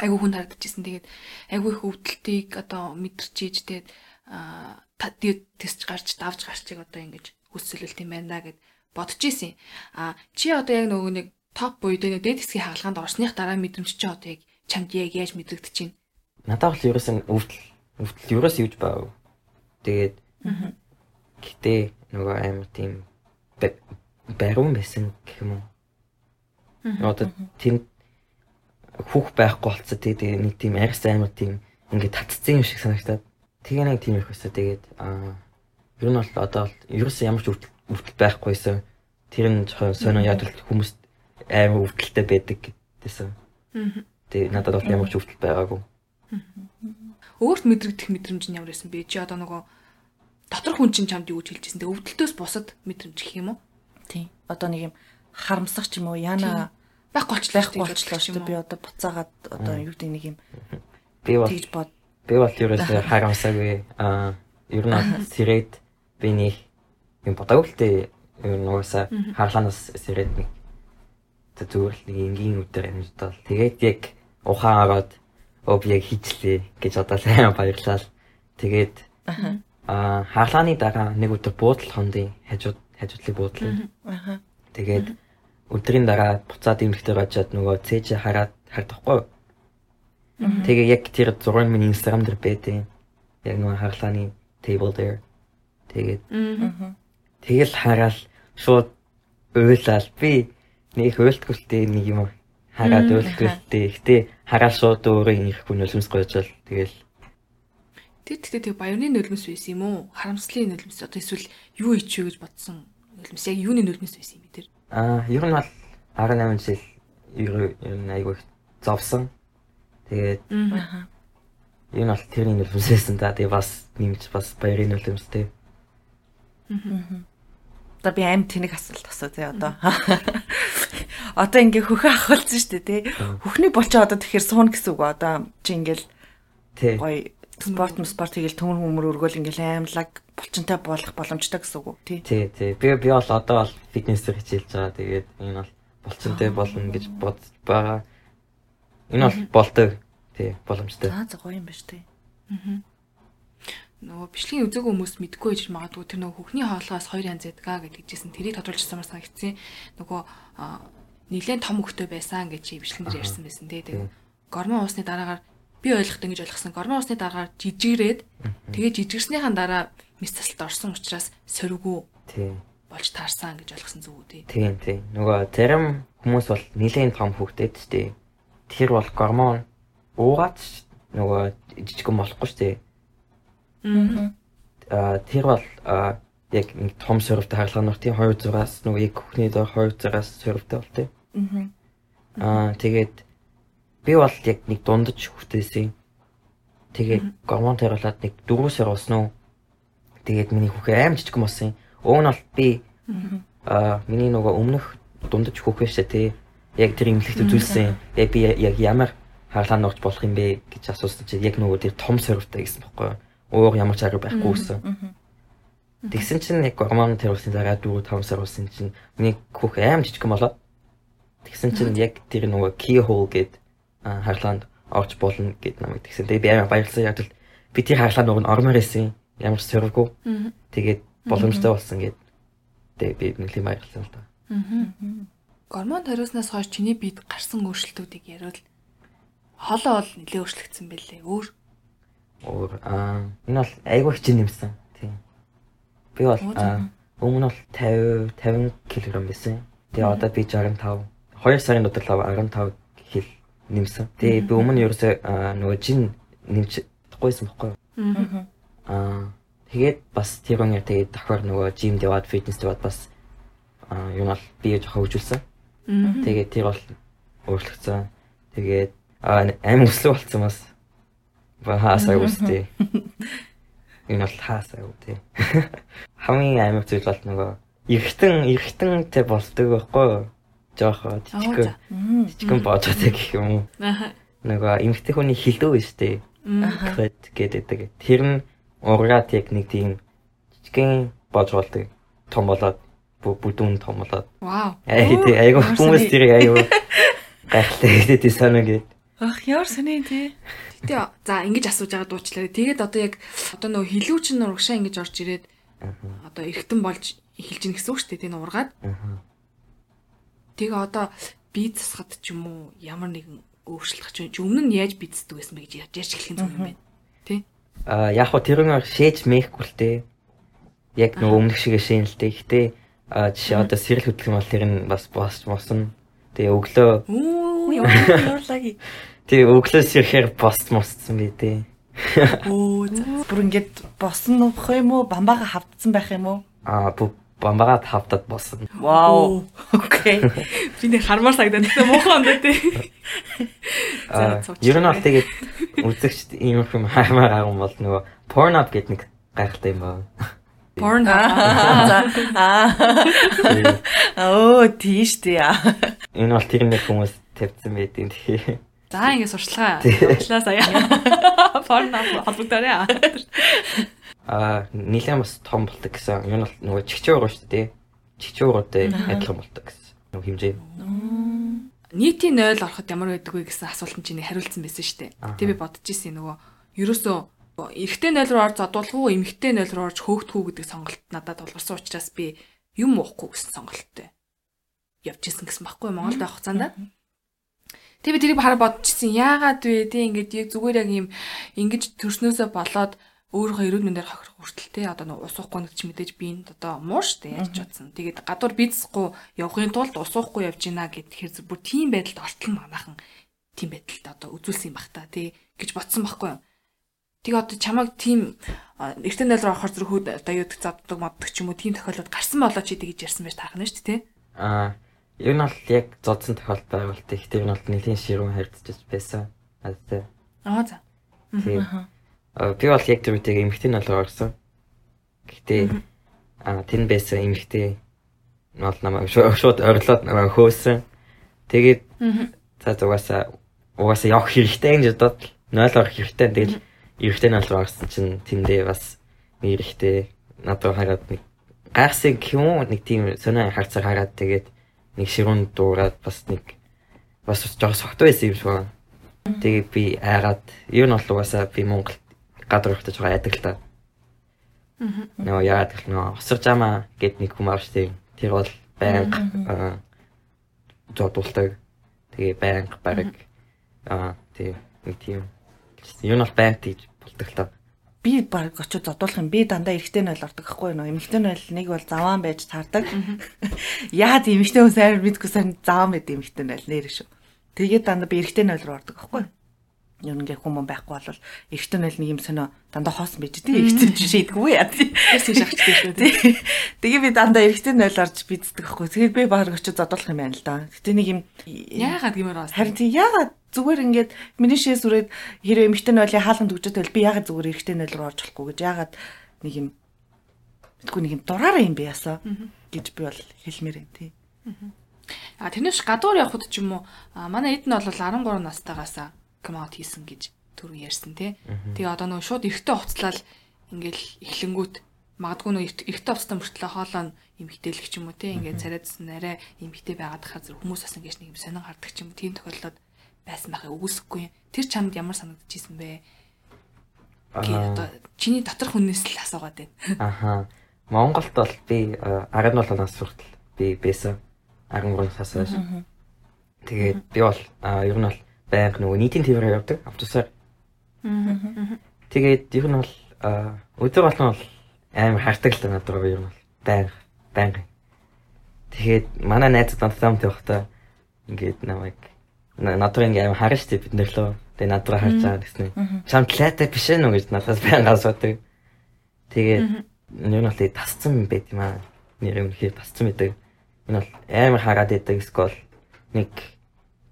Speaker 2: айгүй хүн харагдчихсан. Тэгээд айгүй их өвдөлтийг одоо мэдэрчиж тэгээд аа тест гарч давж гарчиг одоо ингэж хүсэлүүлт юм байна гэд бодож исэн. А чи одоо яг нөгөө нэг топ буюу тэ дээд хэсгийн хаалгаанд орсных дараа мэдрэмж чи одоо яг чамд яг яаж мэдрэгдэж байна?
Speaker 3: Надад бол ерөөсөн өвдөл өвдөл ерөөс юуж баа. Тэгээд гэтээ нөгөө амар тийм баруун байсан гэх юм уу. Одоо тэнд хүүх байхгүй болцоо тэгээд нэг тийм арьс амар тийм ингээд татцсан юм шиг санагтаад тэгээ нэг тийм их өсөө тэгээд аа ер нь бол одоо ерөөсөн ямар ч өвдөл байхгүйсэн тэр нь жоохон сонио яд хүмүүс амар өвдөлттэй байдаг гэдээсэн. Тэгээ надад бол ямар ч өвдөл байгаагүй.
Speaker 2: Өөрт мэдрэгдэх мэдрэмж нь ямар байсан бэ? Чи одоо нөгөө дотор хүн чинь чамд юу гэж хэлжсэн. Тэгээ өвдөлтөөс бусад мэдрэмж гэх юм уу?
Speaker 1: Тийм. Одоо нэг юм харамсах ч юм уу яна
Speaker 2: байхгүй ч байхгүй
Speaker 1: болчлоо шүү дээ. Би одоо буцаагаад одоо юу гэдэг нэг юм
Speaker 3: би бол
Speaker 1: тэгж бод.
Speaker 3: Би бол ерөөсөө харамсаагүй. Аа ер нь сэрэд би нэг юм бодоагүй л дээ. Ер нь угаасаа хаглаанаас сэрэд нэг зүгээр л нэг энгийн өдөр амьдтал. Тэгээд яг ухаан ороод яг хийчлээ гэж одоо сайн баярлал. Тэгээд аа хаглааны дараа нэг өдөр буудлах хондын хажууд хажуудлыг буудлаа. Аа. Тэгээд өдрийн дараа буцаад имлэгтэй гажаад нөгөө цээж хараад хардахгүй. Тэгээ яг тэр зураг миний инстаграм дээр байдیں۔ Яг нөгөө хаглааны table дээр. Тэгээд тэгэл хараал шууд уйлал би нэг хуйлтгүүлтэй нэг юм хараад уйлтгүүлтэй. Гэтэ хараал шууд өөрөө их хүн нулимс гоожвал тэгэл
Speaker 2: Тэр тэгтээ тэг баярны нулимс байсан юм уу? Харамслын нулимс одоо эсвэл юу ичвэ гэж бодсон нулимс яг юуны нулимс байсан юм бэ тэр?
Speaker 3: Аа, ер нь бол 18 жил ер нь айгүй зовсон. Тэгээд. Энэ бол тэрний нулимс байсан да. Тэгээ бас нэмж бас баярын нулимстэй.
Speaker 1: Аа. Одоо би аим тэнэг асуулт асуу тий одоо. Одоо ингээ хөхөө ахуулсан шүү дээ тий. Хөхний болчоо одоо тэгэхээр суун гэсэн үг одоо чи ингээл
Speaker 3: тий.
Speaker 1: Гоё спорт спорт хийгээл төмөр хөмөр өргөөл ингээл аймлаг булчинтай болох боломжтой гэсэн үг тий.
Speaker 3: Тий, тий. Би би бол одоо бол фитнесээр хичээлж байгаа. Тэгээд энэ бол булчинтай болно гэж бодож байгаа. Энэ бол болдог. Тий, боломжтой.
Speaker 1: За за гоё юм ба штэ.
Speaker 2: Аа нөгөө бичлэгийн үзег хүмүүс мэдгүй гэж магадгүй тэр нөгөө хөхний хоолоос хоёр янз байдаг гэж хэлжсэн. Тэрийг тодруулчихсан мар санагдсан. Нөгөө нэлээд том хөхтэй байсан гэж бичлэгэн дээр ярьсан байсан тий. Тэгээ гормон уусны дараагаар би ойлгохтой гэж ойлгосон. Гормон уусны дараагаар жижигрээд тэгээ жижигэрснийхаа дараа мис тасалд орсон учраас
Speaker 3: тий
Speaker 2: болж таарсан гэж ойлгосон зүг үү тий.
Speaker 3: Тийм тий. Нөгөө зарим хүмүүс бол нэлээд том хөхтэй тий. Тэр бол гормон уугаад нөгөө жижигэн болохгүй шүү дээ Аа тэр бол яг нэг том сөрөвтэй хаалганах тийм 206-аас нөгөө яг хөхний дор 206-аас сөрөвтэй бол тийм. Аа тэгээд би бол яг нэг дундаж хөхтэйсэн. Тэгээд гормон тэрэлээд нэг 4 сар болсон уу. Тэгээд миний хөх аим жижиг болсон. Уг нь бол би аа миний нөгөө өмнөх дундаж хөх байшаа тий. Яг тэр имлэгт үзүүлсэн. Яг би яг ямар хаалгаан ногч болох юм бэ гэж асуусан чинь яг нөгөө тэр том сөрөвтэй гэсэн бохгүй юу өөр ямар ч арга байхгүй гэсэн. Тэгсэн чинь яг гормон тэрүүлсний дараа 4 5 сар болсон чинь миний хөх аим жижигэн болоод тэгсэн чинь яг тэр нөгөө key hole гэд харлаанд орж болно гэд намайг тэгсэн. Тэгээ би амар баярлсан яг л би тэр хаглаа нөгөө ормоор исэн ямар ч сөрөвгүй. Тэгээд боломжтой болсон гэд. Тэгээд би нэлийн баярлсан л да.
Speaker 2: Гормон хариуснаас хойш чиний биед гарсан өөрчлөлтүүдийг яриул. Хоолоо бол нэлээ өөрчлөгдсөн байлээ. Өөр
Speaker 3: Өөр аа энэ бол айгүй хчин нэмсэн. Тийм. Би бол өмнө бол 50 50 кг байсан. Тэгээ одоо би 65. 2 сарын дотор 15 кг нэмсэн. Тэгээ би өмнө ерөөсөө нөгөө жин нэмч гойсон байхгүй юу? Аа тэгээд бас тэр өнөр тэгээд давхар нөгөө жим дэваад фитнес дэваад бас юм бол би жоохон хөгжүүлсэн. Тэгээд тэр бол өөрчлөгдсөн. Тэгээд амин өслөө болцсон бас. Ба хаасаа үстэй. Энэ бол хаасаа үтэй. Хамгийн амин зүйл бол нөгөө эргэтэн эргэтэнтэй болдог байхгүй юу? Жохоо жижигхэн жижигхэн боожтой гэх юм уу? Нөгөө эмгтэй хүний хилдөө биш үү? Крэд гэдэг. Тэр нь ургаа техник тийм жижигхэн боож болдог. Том болоод бүдүүн том болоод.
Speaker 2: Вау.
Speaker 3: Айгүй хүмүүс тэрийг айгүй гайхалтай гэдэг санаа гээд.
Speaker 1: Ах ямар сони тий.
Speaker 2: Гэтэ за ингэж асууж байгаа дуучлаа. Тэгээд одоо яг одоо нөгөө хилүүч нь урагшаа ингэж орж ирээд одоо эргэтэн болж эхэлж гин гэсэн үг шүү дээ. Тийм ургаад. Тэгээ одоо бие засахад ч юм уу ямар нэгэн өөрчлөлт гарч байна. Өмнө нь яаж бидсдэг байсан бэ гэж ярьж эхлэх юм зүг юм байна. Тэ?
Speaker 3: Аа яг хоо тэр нь шээж мэхгүй л дээ. Яг нөгөө өмнөх шиг шээн л дээ. Гэтэ аа жишээ одоо сэрэл хөдлөх юм бол тэр нь бас бас мосон. Тэгээ өглөө
Speaker 2: Оо яарлаги.
Speaker 3: Тэгээ өглөөс ирэхээр бос мосцсон би дээ.
Speaker 2: Оо
Speaker 1: Бүр ингээд босон нөх юм уу? Бамбаага хавдсан байх юм уу?
Speaker 3: Аа бамбагаа тавтад босон.
Speaker 1: Вау. Окей.
Speaker 2: би нэг хармаар сагдаад тэ муухай юм даа тэ.
Speaker 3: Аа ер нь бол тэгээд үзэгчд ийм юм хаймаар агам бол нөгөө Pornhub гэдэг нэг гайхалтай юм байна.
Speaker 2: Porn
Speaker 1: За аа. Оо тийш тий.
Speaker 3: Энэ бол тэр нэг хүмүүс тавьсан байдیں۔ Тэгэхээр
Speaker 2: За ингэ сурчлаа. Явуулаа сая. Porn холбогдорой.
Speaker 3: Аа нилээн бас том болдог гэсэн. Энэ бол нөгөө чигчээ уруу шүү дээ. Чигчээ уруутай адилхан болдог гэсэн. Нөгөө хэмжээ.
Speaker 2: Нийтийн 0 ороход ямар байдаг вэ гэсэн асуултанд чинь хариулсан байсан шүү дээ. Тэг би бодож ирсэн нөгөө ерөөсөө эрэгтэй 0 руу орж задуулах уу, эмэгтэй 0 руу орж хөөгдөх үү гэдэг сонголт надад тулгарсан учраас би юм уухгүй гэсэн сонголттой явж исэн гэсэн баггүй Монголд байх хугацаанд. Тэг би тэрийг хараа бодчихсон. Яагаад вэ? Тэг ингээд яг зүгээр яг юм ингэж төрснөөсөө болоод өөрийнхөө эрүүл мэндээр хохирох хүртэл те одоо нэг ус уухгүй нэг ч мэдээж би энд одоо муу штэ яаж бодсон. Тэгээд гадуур бизнесгүй явахын тулд ус уухгүй явж гинэ гэхээр бүр тийм байдалд ортол манайхан тийм байдалд одоо үзүүлсэн юм бах та тий гэж бодсон байхгүй юу. Тэг одоо чамайг тийм эртэн нөл рүү орохоор зэрэг хүүд одоо юу гэдэг заддаг моддаг ч юм уу тийм тохиолдол гарсан болоо чи тэгж ярьсан байж шүү дээ тий.
Speaker 3: Аа ер нь бол яг зодсон тохиолдол байгуулт их тэр нь бол нэлийн ширүүн харьцаж байсан. Аа тий.
Speaker 2: Аа за.
Speaker 3: Тийм. Би бол яг тэр үеийг эмхтэй нь бол орсон. Гэхдээ аа тэн байсан эмхтэй бол намайг шууд орлоод намайг хөөсөн. Тэгээд за угаасаа угаасаа явах хэрэгтэй гэж бодоод 0 орох хэрэгтэй. Тэгэл эрэгтэй нь бол орсон чинь тэндээ бас эрэхтэй надад хараад нэг гайхсан юм нэг тийм сонио харцаар хараад тэгээд нэг ширүүн дуураад бас нэг бас жоох согт байсан юм шиг байна. Тэгээд би айгаад ер нь бол угаасаа би Монгол гадар ихтэй жоо яадаг л та. Аа. Нөө яагаад гэх нөө осорж амаа гэд нэг хүмүүс авчтай. Тэр бол байнга зодулдаг. Тэгээ байнга бараг аа тий нэг тийм. Юу нь бол байнга тийж болдог л та.
Speaker 1: Би баг очиод зодуулах юм. Би дандаа эрэгтэй нь бол ордог байхгүй юу? Эмэгтэй нь бол нэг бол заваан байж таардаг. Яагаад эмэгтэй хүн сайр мэдгүй сайн заваан байд эмэгтэй нь бол нэр шүү. Тэгээд дандаа би эрэгтэй нь руу ордог байхгүй юу? Ер нь ингээ хүмүүс байхгүй бол эрэгтэй нь нэг юм сонио дандаа хоосон байж тээ эрэгтэй шийдэггүй яа тий.
Speaker 2: Тэрс шахчихдаг шүү тий.
Speaker 1: Тэгээ би дандаа эрэгтэй нь орж биддэг байхгүй. Тэгээд би баг очиж задуулах юм байна л да. Гэтэ нэг юм
Speaker 2: яагаад гэмээр бас.
Speaker 1: Харин тий яагаад зүгээр ингээд миний шээс үрээд хэрэв нь бол хаалганд өгчөөд байл би яагаад зүгээр эрэгтэй нь руу орж болохгүй гэж яагаад нэг юм мэдгүй нэг юм дураараа юм би ясаа гэж би бол хэлмээр юм тий.
Speaker 2: А тэрнээс гадуур явхад ч юм уу манай эд нь бол 13 настайгаасаа комаут хийсэн гэж түрүү ярьсан тий. Тэгээ одоо нөгөө шууд эртээ уцлал ингээл эхлэнгүүт магадгүй нөгөө эртээ уцтан мөртлөө хоолоо эмхтэлэх ч юм уу тий. Ингээд царайдсан арай эмхтэй байгаад хахаар зэрэг хүмүүс бас ингээд нэг юм сонин гардаг ч юм. Тийм тохиолдод байсан байхыг үгүйсэхгүй. Тэр чамд ямар санагдчихсэн бэ? Гээ одоо чиний доторх хүнээс л асуугаад байна.
Speaker 3: Аха. Монголд бол би 17 нас хүртэл би байсан. 13 сас байж. Тэгээд би бол ер нь бол байнга нөгөө нийтийн твээр явдаг автобусаар. Тэгээд ер нь бол өдөр болгон бол амар хартаг л надад ер нь бол байнга байнга. Тэгээд манай найзууд надад хамт явахдаа ингээд намайг надад ингээд амар харж тий бид нөрлөө. Тэгээд надад харж байгаа гэсэн. Шамтлаатай биш ээ нүг гэж надаас байнга асуудаг. Тэгээд ер нь бол тасцсан байт юм аа. Нэр юм хий тасцсан байдаг. Энэ бол амар хараад байдаг скол нэг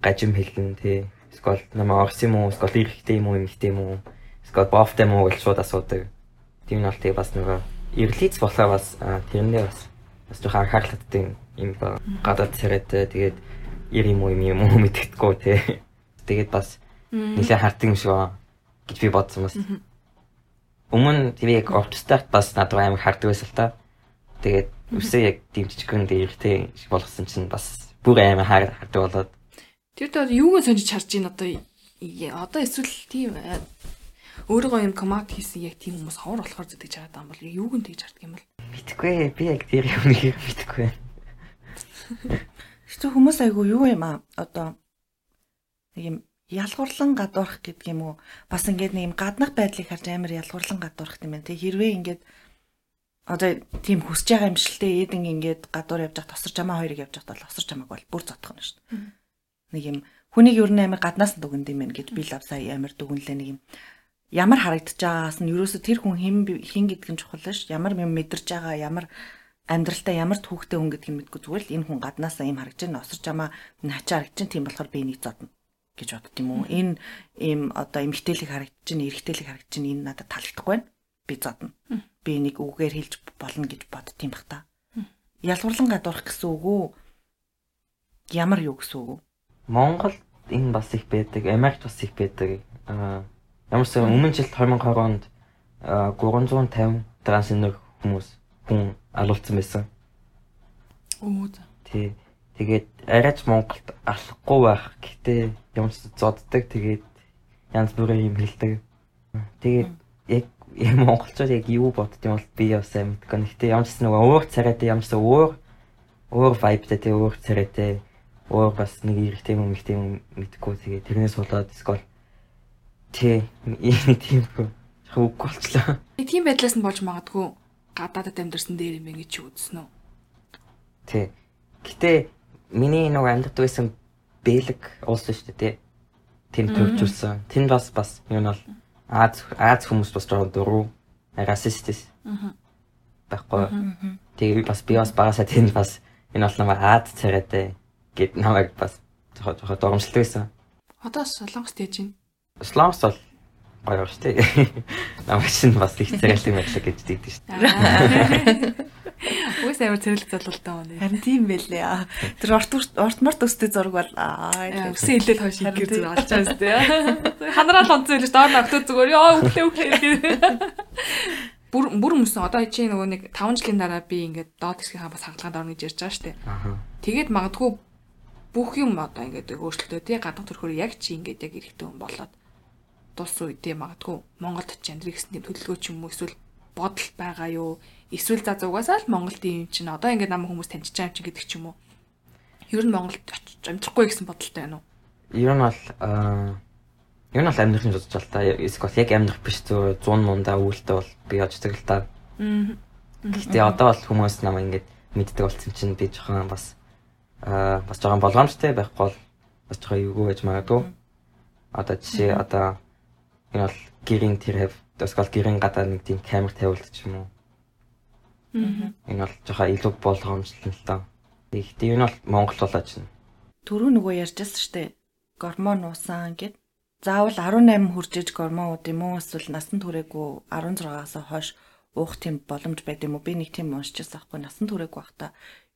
Speaker 3: гажим хэлэн тий. Скол намаа орс юм уу? Скол ирэхтэй юм уу? Эмхтэй юм уу? Скол бофтэй юм уу гэж шууд асуудаг. Тийм нь бол тий бас нөгөө эрлиц болохоор бас тэрэндээ бас бас жоохон анхаарлалттай юм гадаад царайтай тэгээд ир юм уу юм юм уу мэдгэдэггүй тий. Тэгээд бас нэлээд хартдаг юм шиг аа гэж би бодсон бас. Өмнө тийм яг офстарт бас надад амар харддаг байсан л та. Тэгээд үсээ яг тийм жижигхэн дээртэй болгосон чинь бас бүр амар харддаг болоод.
Speaker 2: Тэр дээр юуг сонжиж харж ийн одоо одоо эсвэл тийм өөрийгөө юм команд хийсэн яг тийм хүмүүс ховор болохоор зүтгэж байгаа юм бол юуг нь тэгж харддаг юм бол?
Speaker 3: Мэдгүй би яг тэр юм нэг мэдгүй.
Speaker 1: Хэцүү хүмүүс айгу юу юм аа? Одоо нэг юм ялгуурлан гадуурх гэдэг юм уу? Бас ингээд нэг юм гаднах байдлыг харж амар ялгуурлан гадуурх юм байна тий хэрвээ ингээд одоо тийм хүсэж байгаа юм шилтэй эдэн ингээд гадуур явж байгаа тосорч амаа хоёрыг явж байгаа бол тосорч амааг бол бүр зодох нь шүү дээ нэг юм хүнийг ер нь амар гаднаас нь юм байна гэж би лав сая амар дүгнлээ нэг юм ямар харагдаж байгаагаас нь ерөөсө тэр хүн хэн хэн гэдэг нь чухал ш ямар юм мэдэрч байгаа ямар амьдралдаа ямар түүхтэй хүн гэдгийг мэдгүй зүгээр л энэ хүн гаднаасаа юм харагдаж байна осорч амаа начаа харагдаж байна тийм болохоор би энийг зодно гэж бодд юм уу. Энэ ийм одоо эмгтээлийг харагдаж чинь, эрэгтэйлийг харагдаж чинь энэ надад таалагдахгүй байна. Би зодно. Би нэг үгээр хэлж болно гэж бодд юм бах та. Ялгуурлан гадуурх гэсэн үг үү? Ямар юу гэсэн үг үү?
Speaker 3: Монгол энэ бас их байдаг, Америкт бас их байдаг. Аа ямарсаа өмнө жилд 2020 онд 350 трансгендер хүмүүс хүн алуулсан байсан.
Speaker 2: Оо.
Speaker 3: Тий. Тэгээд арайч Монголд алахгүй байх. Гэтэ юмс зоддаг. Тэгээд янз бүрийн юм хэлдэг. Тэгээд яг монголчууд яг юу бодд юм бол би яа сайн мэдгүй. Гэтэ ямс нөгөө өөр царайтай ямс өөр өөр vibeтай тэг өөр царайтай өөр бас нэг эрэгтэй юм эмэгтэй юм мэдгүй. Тэгээд тэрнээс болоод скол тий ийм тийм хөө үгүй болчлаа.
Speaker 2: Тийм байдлаас нь болж магадгүй гадаадд амьдэрсэн дээр юм гэж чи үзсэн үү?
Speaker 3: Тий. Гэтэ миний нэг амьд байсан бэлэг улс шүү дээ тий. Тэнд төвчүүлсэн. Тэнд бас бас нь бол Аз Аз хүмүүс бас жоохон дуруу расистис. Аа. Баггүй. Тэгээ бас би бас багасаа тэнд бас энэ бол намайг Аз царайтай гэд намайг бас жоохон дормжилт байсан.
Speaker 2: Одоо Солонгост яж байна?
Speaker 3: Солонгос бол гоё шүү дээ. Намайг чинь бас их царайлаг мэдлэг гэж дийдэж шүү дээ.
Speaker 2: Үгүй амар цэрэлт залуултаа байна.
Speaker 1: Харин тийм байлээ. Тэр орт орт март өстэй зураг бол аа
Speaker 2: өсөн хилээд хойш гэр зүг олж байгаа юм дээ. Ханараа л онцсон байлээ. Доор автоо зүгээр ёо өглөө өглөө. Бүр бүр өмсөн. Одоо чи нөгөө нэг 5 жилийн дараа би ингээд доод хэсгийнхаа бас хагалгаанд орно гэж ярьж байгаа шүү дээ. Тэгээд магадгүй бүх юм одоо ингээд өөрчлөлтөө тий гадна төрхөөр яг чи ингээд яг эрэхтэн хүн болоод дууссан үедээ магадгүй Монголд ч амьдрэх гэсэн тийм төлөвлөгөө ч юм уу эсвэл бодол байгаа юу? Эсвэл за зугаасаа л Монголд юм чинь одоо ингээд намайг хүмүүс таньж байгаа юм чинь гэдэг ч юм уу. Ер нь Монголд очиж амьдрахгүй гэсэн бодолтой байна уу?
Speaker 3: Ер нь бол ер нь бол амьдрах нь бодож байна та. Эсвэл яг амьдрах биш зөв 100 мундаа үүлтэй бол би очдог л та. Аа. Гэхдээ одоо бол хүмүүс намайг ингээд мэддэг болсон чинь би жоохон бас аа бас жоохон болгоомжтой байхгүй бол бас жоохон эвгүй байж магадгүй. Одоо жишээ одоо энэ бол гэрийн тэр хав эсвэл гэрийн гадаа нэг тийм камер тавиулт ч юм уу Энэ бол жоохон илүү болгоомжлол л доо. Гэхдээ энэ бол Монгол болоо чинь.
Speaker 1: Төрөө нөгөө ярьжсэн штэ. Гормон уусан гэд. Заавал 18 хүрчээж гормон ууд юм уу эсвэл насан туршаагүй 16-аас хойш уух тийм боломж байд юм уу? Би нэг тийм уншижсэн аахгүй насан туршаагүй байхдаа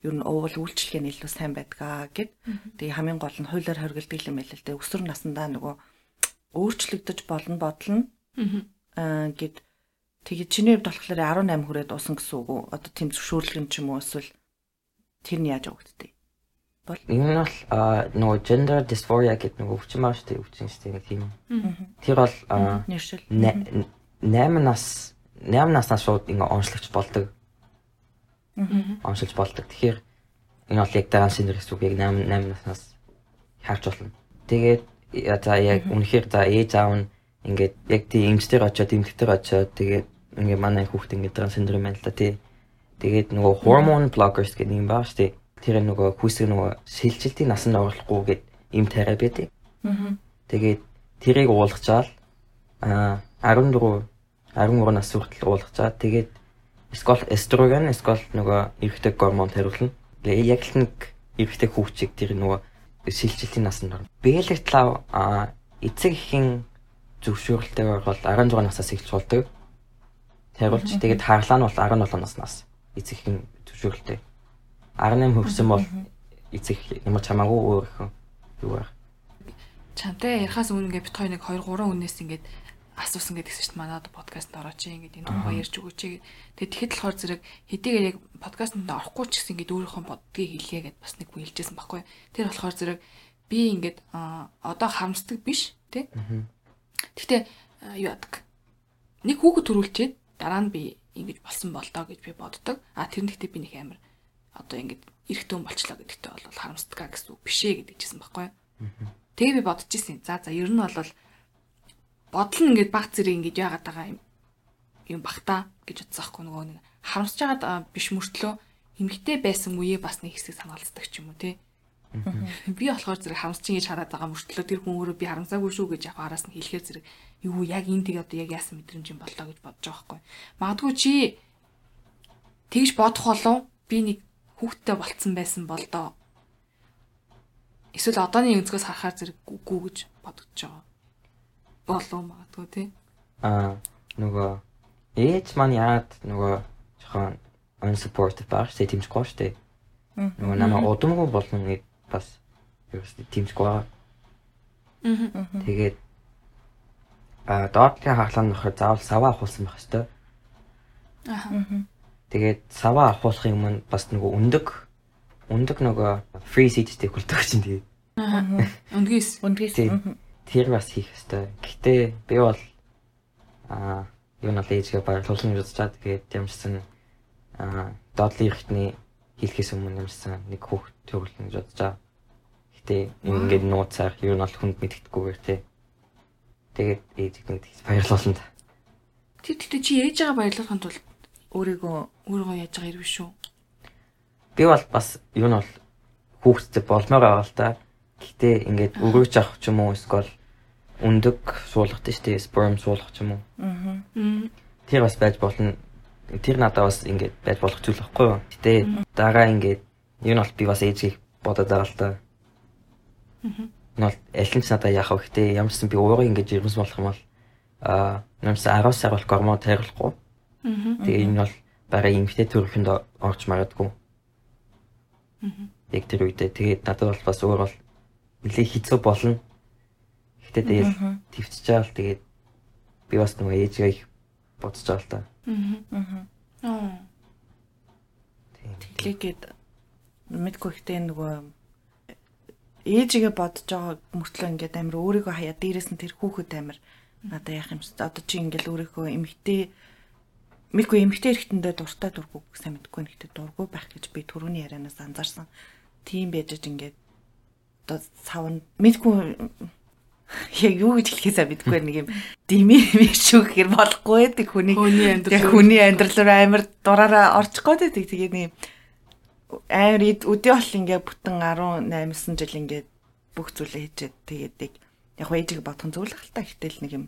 Speaker 1: ер нь уувал үйлчлэгээ нь илүү сайн байдгаа гэд. Тэгээ хамгийн гол нь хуулиар хоригддаг юм байл л дээ. Өсвөр насндаа нөгөө өөрчлөгдөж болно бодлоо. Аа гэд Тэгээд чиний хувьд болохоор 18 хүрээд уусан гэсэн үг үү? Одоо тийм зөвшөөрлөг юм ч юм уу эсвэл тэр нь яаж өгддөг?
Speaker 3: Бол энэ бол нөгөө gender dysphoria гэдэг нөгөө байгаа шүү дээ, өвчин шүү дээ тийм. Тэр бол
Speaker 1: нэршил.
Speaker 3: 8 нас 8 наснаас шууд ингээ онцлогч болдог. Онцолж болдог. Тэгэхээр энэ бол яг дараа шинээр гэсэн үг яг 8 8 наснаас харж болно. Тэгээд за яг үнэхээр за ээж аав нь ингээд яг тий эмчтэр очоод эмгэгтэр очоод тэгээд ингээ манай хүүхд ингээ дараа синдром байна л да тий. Тэгээд нөгөө hormone blockers гэдэг юм баа штэ. Тэр нөгөө хүүсэг нөгөө шилжилтийн насанд оруулахгүй гэд им терапи байдаг. Тэгээд тэрийг уулгачаал а 14 13 нас хүртэл уулгачаад тэгээд скол эстроген скол нөгөө эрэгтэй гормон хариулна. Яг л нэг эрэгтэй хүүхчиг тэр нөгөө шилжилтийн насанд орно. Бэлэгтлав а эцэг эхийн зөвшөөрөлтэйгээр бол 16 насаас эхэлж болдог. Хариулж тэгээд хаглаа нь бол 17 наснаас эцэг эхийн зөвшөөрөлтэй. 18 хүрсэн бол эцэг ямар ч хамаагүй өөрийнхөө юу байх.
Speaker 2: Чамтай ярихаас өмнө ингээд бит хоёр нэг 2 3 үнээс ингээд асуусан гэдэгсэн чинь манад подкастт орооч ингээд энэ тухай ярьж өгөөч. Тэгээд тэгэхэд болохоор зэрэг хэдийгээр яг подкастт орохгүй ч гэсэн ингээд өөрийнхөө боддгийг хэлье гэд бас нэг хэлжсэн байхгүй. Тэр болохоор зэрэг би ингээд одоо харамсдаг биш тий. Гэхдээ юу яадаг. Нэг хүүхэд төрүүлчихэд дараа нь би ингэж болсон болдоо гэж би боддог. А тэр нэгтээ би нэг амар одоо ингэж эрэхтэн болчлоо гэдэгтээ бол харамсдгаа гэсэн үг бишээ гэдэг чийсэн байхгүй. Тэгээ би бодож ирсэн. За за ер нь бол бодол нь ингээд баг зэрэг ингэж яагаад байгаа юм юм бахта гэж байхгүй нөгөө нэг харамсаж байгаа биш мөртлөө эмгтэй байсан үеэ бас нэг хэсэг санаалцдаг ч юм уу те. Би болохоор зэрэг харамсаж ингэж хараад байгаа мөртлөө тэр хүн өөрөө би харамсаагүй шүү гэж яг араас нь хэлэхээр зэрэг юу яг энэ тийг одоо яг яасан мэдрэмж юм болоо гэж бодож байгаа байхгүй. Магадгүй чи тэгж бодох болов би нэг хүүхдтэй болцсон байсан бол доо. Эсвэл одооны өнцгөөс харахаар зэрэг үгүй гэж бодож байгаа. Болов магадгүй тий.
Speaker 3: Аа нөгөө ээж маань яад нөгөө жоохон unsupported баг штэ тэмцэхгүй штэ. Нөгөө намайг удамгүй болно гэд бас ерөөсөө тэмцэхгүй байгаа. Тэгээд а доотлын хаглаа нөхөр заавал саваа авахулсан байх хэвээр.
Speaker 2: Аа.
Speaker 3: Тэгээд саваа авахуулахын өмнө бас нөгөө өндөг өндөг нөгөө free seat-тэй хөлтөг чинь тэгээд.
Speaker 2: Аа. Өндгийс.
Speaker 1: Үндгээс.
Speaker 3: Тэр бас хийх хэвээр. Гэтэ би бол а юу нэг ээжгээ баярлуулсан гэж бодчихад тэгээд ямарсан а доотлын эрхтний хэлхээс өмнө ямарсан нэг хүүхд төрүүлнэ гэж бодчихаа. Гэтэ ингээд нууцаар юу нь бол хүнд мэддэхгүйгээр тий. Тэгээд ээжийг нэг баярлуулсан та.
Speaker 2: Тэр тэгтээ чи ээж байгаа баярлахын тулд
Speaker 1: Өөрийгөө
Speaker 2: өөрийгөө яаж байгаа ирвэ шүү.
Speaker 3: Би бол бас юу нь бол хүүхдтэй болмоор байгаа л та. Гэтэ ингээд өрөөж авах ч юм уу эсвэл өндөг суулгах тийш тий sperm суулгах ч юм уу.
Speaker 1: Аа.
Speaker 3: Тэр бас байж болно. Тэр надад бас ингээд байж болох зүйл байхгүй юу. Гэтэ дараа ингээд юу нь бол би бас ээжийг бодоод байгаа л та.
Speaker 2: Аа.
Speaker 3: Энэ бол аль нь ч надад яах вэ гэтээ ямар ч сан би өөрөө ингэж ирмэс болох юм бол аа ч 10 сар бол гормон тайруулахгүй.
Speaker 2: Аа.
Speaker 3: Тэгээ энэ бол барай эмгтэй төрөнд орж магадгүй.
Speaker 2: Аа.
Speaker 3: Яг тэр үедээ тэгээд надад бол бас өөр бол нэлээ хэцүү болно. Гэтэ тэгэл твцчихаал тэгээд би бас нөгөө ээжгээ их бодож байгаа л та.
Speaker 2: Аа.
Speaker 1: Тэглээгээд мэдгүй ихтэй нөгөө ээжигээ бодож байгаа мөртлөө ингээд амир өөрийгөө хаяа дээрээс нь тэр хүүхэд амир надад яах юм бэ? Одоо чи ингээд өөрийнхөө эмгтэй мэдгүй эмгтэй эргэтэндээ дуртай дургүй сайн мэдгүй нэгтэй дургүй байх гэж би түрүүний ярианаас анзаарсан. Тийм байж ингээд одоо савн мэдгүй яг юу гэж хэлэхээсээ мэдгүй нэг юм дими шүү гэхэр болохгүй байдаг хүний
Speaker 2: Хүний амьдрал руу.
Speaker 1: амар дураараа орчих гээд байдаг. Тэгээд нэг амар өдөө бол ингээ бүтэн 18 жил ингээ бүх зүйлээ хийчихэд тэгээд яг ээжийг бодох нь зөв л хальтаа гэтэл нэг юм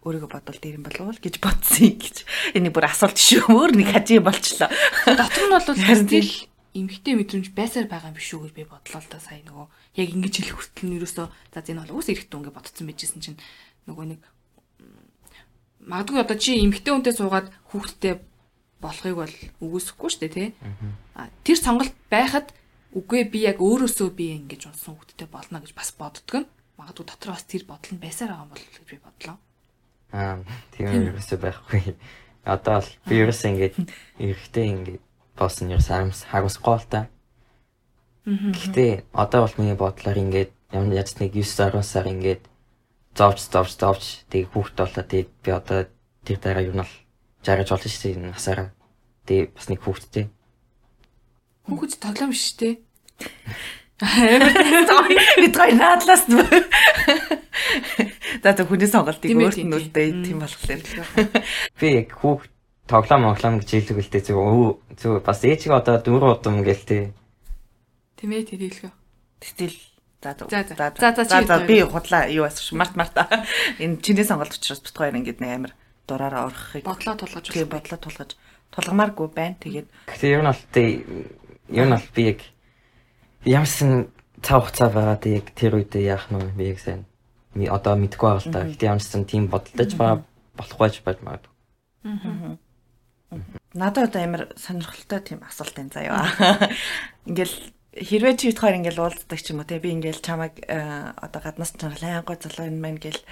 Speaker 1: өөрийгөө бодвол дээр юм болов уу гэж бодсон юм гэж энэ бүр асуулт шүү өөр нэг хажи болчлоо.
Speaker 2: Дотор нь бол стил эмгтэй мэдрэмж байсаар байгаа юм биш үү гэж би бодлоо л да сая нөгөө яг ингэж хэлэх хүртэл нь ерөөсөө за энэ бол ус эрэхтэн ингэ бодсон байжсэн чинь нөгөө нэг магадгүй одоо чи эмгтэй хүнтэй суугаад хүүхдтэй болохыг бол үгүйсэхгүй шүү дээ тий. А тэр сонголт байхад үгүй би яг өөрөөсөө би ингэж унсан хүүхдтэй болно гэж бас боддөг нь магадгүй дотор бас тэр бодол нь байсаар байгаа юм бол гэж би бодлоо.
Speaker 3: Аа тийм ерөөсөө байхгүй. Одоо л би ерөөсөө ингээд эрэхтэй ингээд болсон ерөөс аимс хагасгүй л та. Гэхдээ одоо бол миний бодлоор ингээд яаж нэг 9 10 сар ингээд зовж зовж зовж тэг хүүхд болоо тэг би одоо тэр дараа юу нь бол жаргаж болно шүү дээ энэ насаараа. Тэгээ бас нэг хүүхдтэй.
Speaker 2: Хүүхэд тоглоом биш те.
Speaker 1: Бид гой наадлаас нь. За тэг хүний сонголтыг өөрт
Speaker 2: тийм,
Speaker 1: нь үлдээ
Speaker 2: тийм.
Speaker 1: болохоор.
Speaker 3: Би яг хүүхд тоглоом моглоом гэж хэлдэг үлдээ зүг өө зүг бас ээжиг одоо дөрөв удам гээл тээ.
Speaker 2: Тийм ээ тэр хэлгөө.
Speaker 1: Тэтэл за за
Speaker 2: За, за.
Speaker 1: би худлаа юу асууш март марта. Энэ чиний сонголт учраас ингэдэг нэг амар дураараа орохыг
Speaker 2: Бодлоо тулгаж болох.
Speaker 1: бодлоо тулгаж тулгамааргүй байна. Тэгээд
Speaker 3: Гэхдээ ер нь бол тээ ер нь бол би яг ямарсан цав хугацаа байгаад яг тэр үедээ яах нь би яг сайн ми одоо мэдгүй байгаа л та. Гэхдээ ямарсан тийм бодолдож байгаа болохгүй ч байж магадгүй.
Speaker 1: Надад одоо амар сонирхолтой тийм асуулт байна заяа. Ингээл хэрвээ чи хоёр ингээл уулздаг ч юм уу те би ингээл чамайг э, одоо гаднаас чанар аянгой залуу юм байна гэл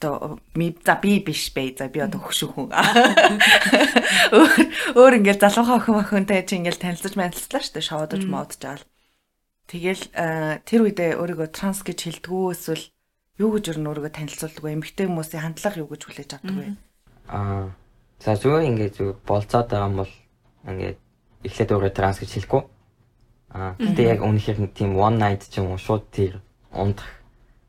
Speaker 1: одоо ми за би биш бай за би одоо хөшөө хүн. Өөр ингээл залуухан охин охинтой чи ингээл танилцаж манилцлаа штэ шоудаж модж аал. Тэгэл э, тэр үедээ өөрийгөө транс гэж хэлдэггүй эсвэл юу гэж өөр нь өөрийгөө танилцуулдаг вэ? Эмэгтэй хүмүүсийн хандлага юу гэж хүлээж авдаг вэ?
Speaker 3: Аа за зүгээр ингээд зүг болцоод байгаа юм бол ингээд эхлээд өөрөө транс гэж хэлэхгүй. Аа гэтээ яг үнэхээр нэг тийм one night ч юм уу шууд тэр ундах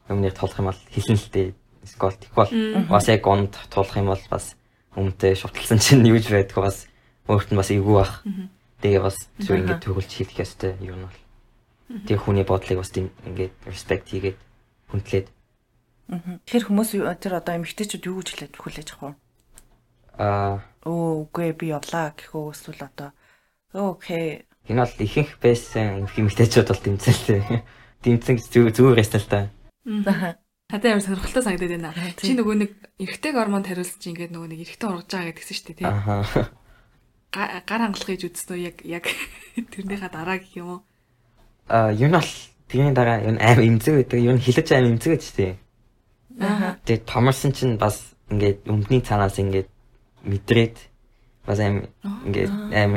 Speaker 3: юмныг толох юм бол хэлэн л дээ. Скол бол бас яг унд тулах юм бол бас өмнөдөө шутлсан чинь юуж байдг бас өөрт нь бас эвгүй бах. Тэгээ бас зүгээр ингээд төгөлж хэлэх ёстой юм бол. Тэр хүний бодлыг бас тийм ингээд respect хийгээд хүндлээд
Speaker 1: Тэгэхээр хүмүүс тэр одоо эмэгтэйчүүд юу гэж хэлээд хүлээж авах вэ?
Speaker 3: Аа
Speaker 1: Өө үгүй би явлаа гэхөө эсвэл одоо окей.
Speaker 3: Энэ бол ихэнх байсан хэмэгтэйчүүд бол тэмцэлтэй. Тэмцэн зүгээр ястаа л та.
Speaker 2: Хатаа ямар сонирхолтой санагдаад байна. Чи нөгөө нэг эрэгтэй гормонд хариулсан чи ингээд нөгөө нэг эрэгтэй ургаж байгаа гэдгсэн шүү дээ тий. Га- Гар хангалах гэж үзсэн үү яг яг тэрнийхээ дараа гэх юм уу?
Speaker 3: Аа, юу нь бол тэрний дараа юу аим имзэг гэдэг. Юу нь хилэж аим имзэг гэж тий.
Speaker 2: Аа.
Speaker 3: Тэгээ томорсон чинь бас ингээд өмдний цаанаас ингээд мэдрээд бас аим ингээд аим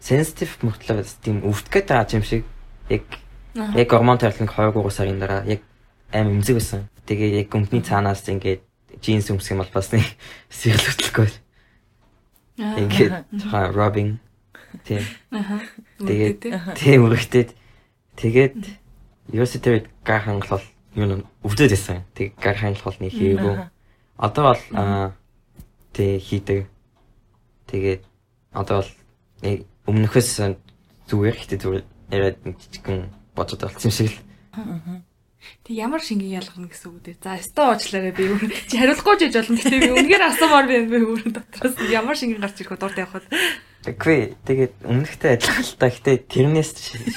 Speaker 3: sensitive мөртлөө тийм өвдгöd байгаа юм шиг яг яг гормон тарилныг 2 3 сарын дараа яг аим имзэг байсан. Тэгээ яг өмдний цаанаас ингээд джинс өмсөх юм бол бас нэг сэрлүүлэхгүй. Ингээд жоохон rubbing. Тийм. Тэгээд тийм үргэлжлээд тэгээд тэр гар хангалал юу өвдөд байсан. Тэг гар хангалал нэг хийгээгүй. Одоо бол тэг хийдэг. Тэгээд одоо бол нэг өмнөхөөс зүгээр ихтэй зүгээр яриад нэг жижигхэн бодод болсон юм шиг л.
Speaker 2: Тэг ямар шингийн ялгарна гэсэн үг дээ. За, өстө уучлаарай би юу чи хариулахгүй гэж болно. Гэтэ би үнэхээр асуумаар би би өөрөн дотроос ямар шингийн гарч ирэх дуртай явахад.
Speaker 3: Тэгвээ тэгээд өмнөхтэй адилхан л та гэхдээ тэрнээс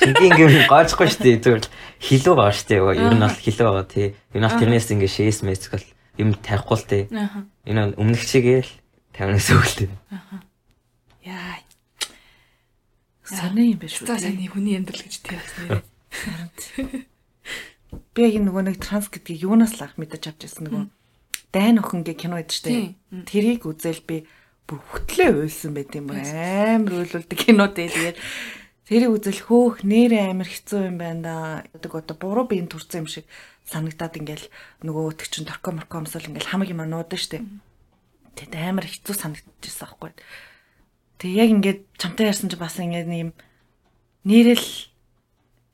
Speaker 3: шингийн юм гоожхгүй шүү дээ. Зүгээр л хилүү байгаа шүү дээ. Ер нь бол хилүү байгаа тий. Ер нь бол тэрнээс ингээ шээс мэсгэл юм тарихгүй л.
Speaker 2: Аа.
Speaker 3: Энэ өмнөх чигээл 50-аас өгөлтэй.
Speaker 2: Яа.
Speaker 1: Сони юм биш үү?
Speaker 2: Сайн хүний амьдрал гэж тий бас нэрээ.
Speaker 1: Би яг нөгөө нэг транс гэдгийг юунаас л анх мэдэж авч ирсэн нөгөө дайн охин гэ кино байдаг штэ.
Speaker 2: Тийм.
Speaker 1: Тэрийг үзэл би бүр хөтлөө уйлсан байт юм бүр амар уйлуулдаг кинод ээ тэгээд тэрийг үзэл хөөх нэрээ амар хэцүү юм байна да. гэдэг одоо буруу биеийн төрсэн юм шиг санагдаад ингээл нөгөө өтг чин торко морко өмсөл ингээл хамаг юм нуудаг штэ. Тэгэд амар хэцүү санагдчихсан аахгүй. Тэг яг ингээд чамтай ярьсан чи бас ингээд нэм нэрэл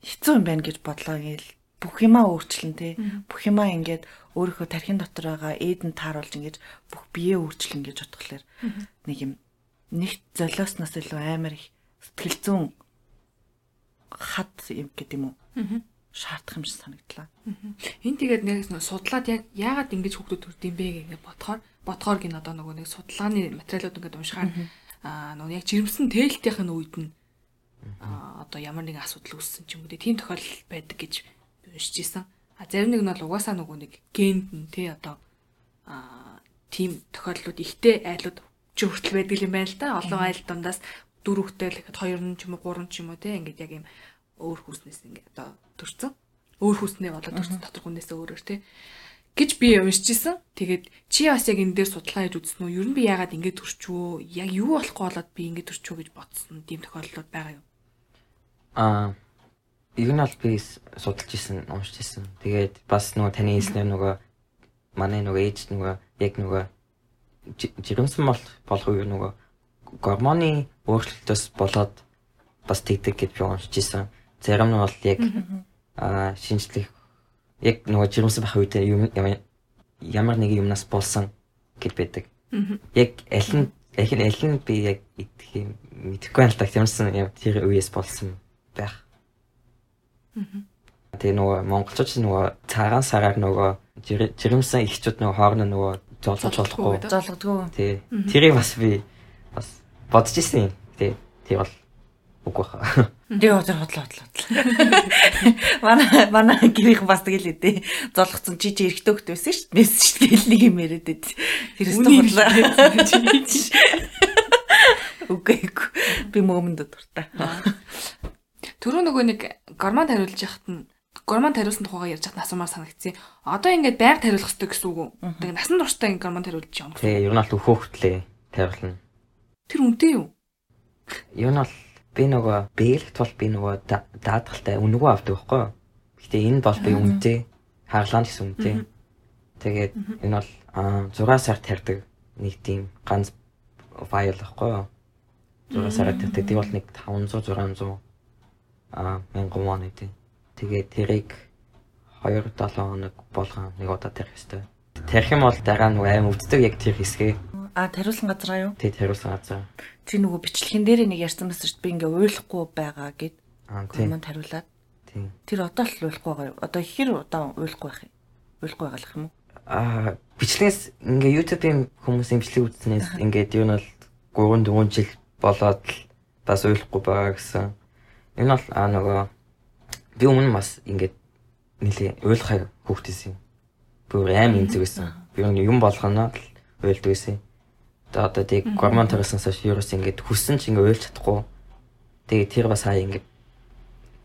Speaker 1: хэцүү юм байна гэж бодлоо ингээл бүх юмаа өөрчлөн тий. Бүх юмаа ингээд өөрийнхөө тархин дотор байгаа эдэн тааруулж ингээд бүх биеэ өөрчлөн гэж бодглохлоор нэг юм нэг золиосноос илүү амар их сэтгэл зүүн хад юм гэдэг юм уу? Шаардах юм шиг санагдлаа.
Speaker 2: Энэ тэгээд нэг нөө судлаад яг яагаад ингэж хүүхдүүд төрдөм бэ гэж бодохоор бодохоор гин одоо нөгөө нэг судалгааны материалууд ингээд уншихаар аа нөгөө яг жирэмсэн тээлтийнх нь үед нь аа одоо ямар нэгэн асуудал үүссэн ч юм уу тийм тохиолдол байдаг гэж уншиж исэн. А зарим нэг нь бол угаасаа нөгөө нэг генд нь тий одоо аа тийм тохиолдлууд ихтэй айлууд ч хүртэл байдаг юм байна л да. Олон айл дундаас дөрөв хүүхдтэй л ихэд хоёр нь ч юм уу гурван ч юм уу тий ингээд яг юм өөр хүүснээс ингээд одоо төрцөн. Өөр хүүснээ болоод төрцөн дотор хүнээс өөрөөр тий гэж би уншиж исэн. Тэгээд чи бас яг энэ дээр судалгаа хийж үзсэн үү? Ер нь би яагаад ингэж төрчвөө? Яг юу болохгүй болоод би ингэж төрчвөө гэж бодсон. Тийм тохиолдлууд байгаа юу?
Speaker 3: Аа ер нь бол би судалж исэн, уншиж исэн. Тэгээд бас нөгөө таны хэлснээр нөгөө манай нөгөө ээж нөгөө яг нөгөө жи- жирэмсэн бол болох уу нөгөө гормоны өөрчлөлтөөс болоод бас тэгдэг гэж би уншиж исэн. Зарим нь бол яг аа шинжлэх яг нөгөө жирэмсэн байх үед юм ямар- нэг юмнаас болсон гэж байдаг. Яг аль нь аль нь аль нь би яг идэх юм мэдэхгүй байна л да. Ямарсан юм тэр үеэс болсон байх. Тэгээ нөгөө монголчууд ч нөгөө цагаан сараар нөгөө жир- жирэмсэн ихчүүд нөгөө хоорондоо нөгөө
Speaker 2: Золгохгүй
Speaker 3: болохгүй.
Speaker 1: зоолгодгүй.
Speaker 3: Тий. Тэрийг бас би бас бодож ирсэн юм. Тий. Тэр бол үгүй хаа.
Speaker 1: Тий одоо хотлоо хотлоо. Манай манай гэрийнх бас тэгэл үдээ. Золгоцсон чи чи эрэхтэй хөхт байсан шүү дээ. Нэс шүү дээ нэг юм яриад байд.
Speaker 2: Үнийг
Speaker 1: хотлоо. Үгүй эгүй. Би мөөмөнд дуртай.
Speaker 2: Түрүү нөгөө нэг гормон тариулж яхад нь гормон тариулсан тухайгаа ярьж хат асуумаар санагдсан. Одоо ингээд байнга тариулах хэрэгтэй гэсэн үг үү? Тэгээ насан туршдаа ингээд гормон тариулж юм.
Speaker 3: Тий. Ер нь бол өөхөөхтлээ тавилна.
Speaker 2: Тэр үнэтэй юу?
Speaker 3: Ер нь бол би нөгөө бэлэгт бол би нөгөө да- даатгалтай өнгөө авдаг байхгүй юу? Гэтэ энэ бол би үнэтэй хаглаан гэсэн үнэтэй. Тэгээд энэ бол аа 6 сар тарьдаг нэг тийм ганц файл байхгүй юу? 6 сараар тарьдаг. Тэр бол нэг 500 600 аа мянган вон гэдэг. Тэгээд тэрийг 2 7 хоног болгон нэг удаа тарих хэрэгтэй. Тарих юм бол дараа нөгөө аим өвддөг яг тэр хэсгээ.
Speaker 1: А тариулсан газраа юу?
Speaker 3: Тэг тариулсан газар.
Speaker 1: Чи нөгөө бичлэгэн дээр нэг ярьсан байсан шүү дээ. Би ингээ ойлгохгүй байгаа гэд тариулаад.
Speaker 3: Тийм.
Speaker 1: Тэр одоо л ойлгохгүй байгаа юу? Одоо хэр удаа ойлгохгүй байх юм? Ойлгохгүй байгаа юм уу?
Speaker 3: Аа бичлэгээс ингээ YouTube-ийн хүмүүсийн бичлэг үзснээс ингээд юу нь бол 3 4 жил болоод л бас ойлгохгүй байгаа гэсэн. Энэ бол аа нөгөө би өмнө бас ингээд нэлээ ойлгохыг хөөхтэйсэн юм. Өөр аим имзэг байсан. Би юм болгоно л ойлдог байсан. Тэгээ одоо тийг гормон тарилсан саш ерөөс ингээд хүссэн ч ингээд ойлж чадахгүй. Тэгээ тэр бас хаа ингээд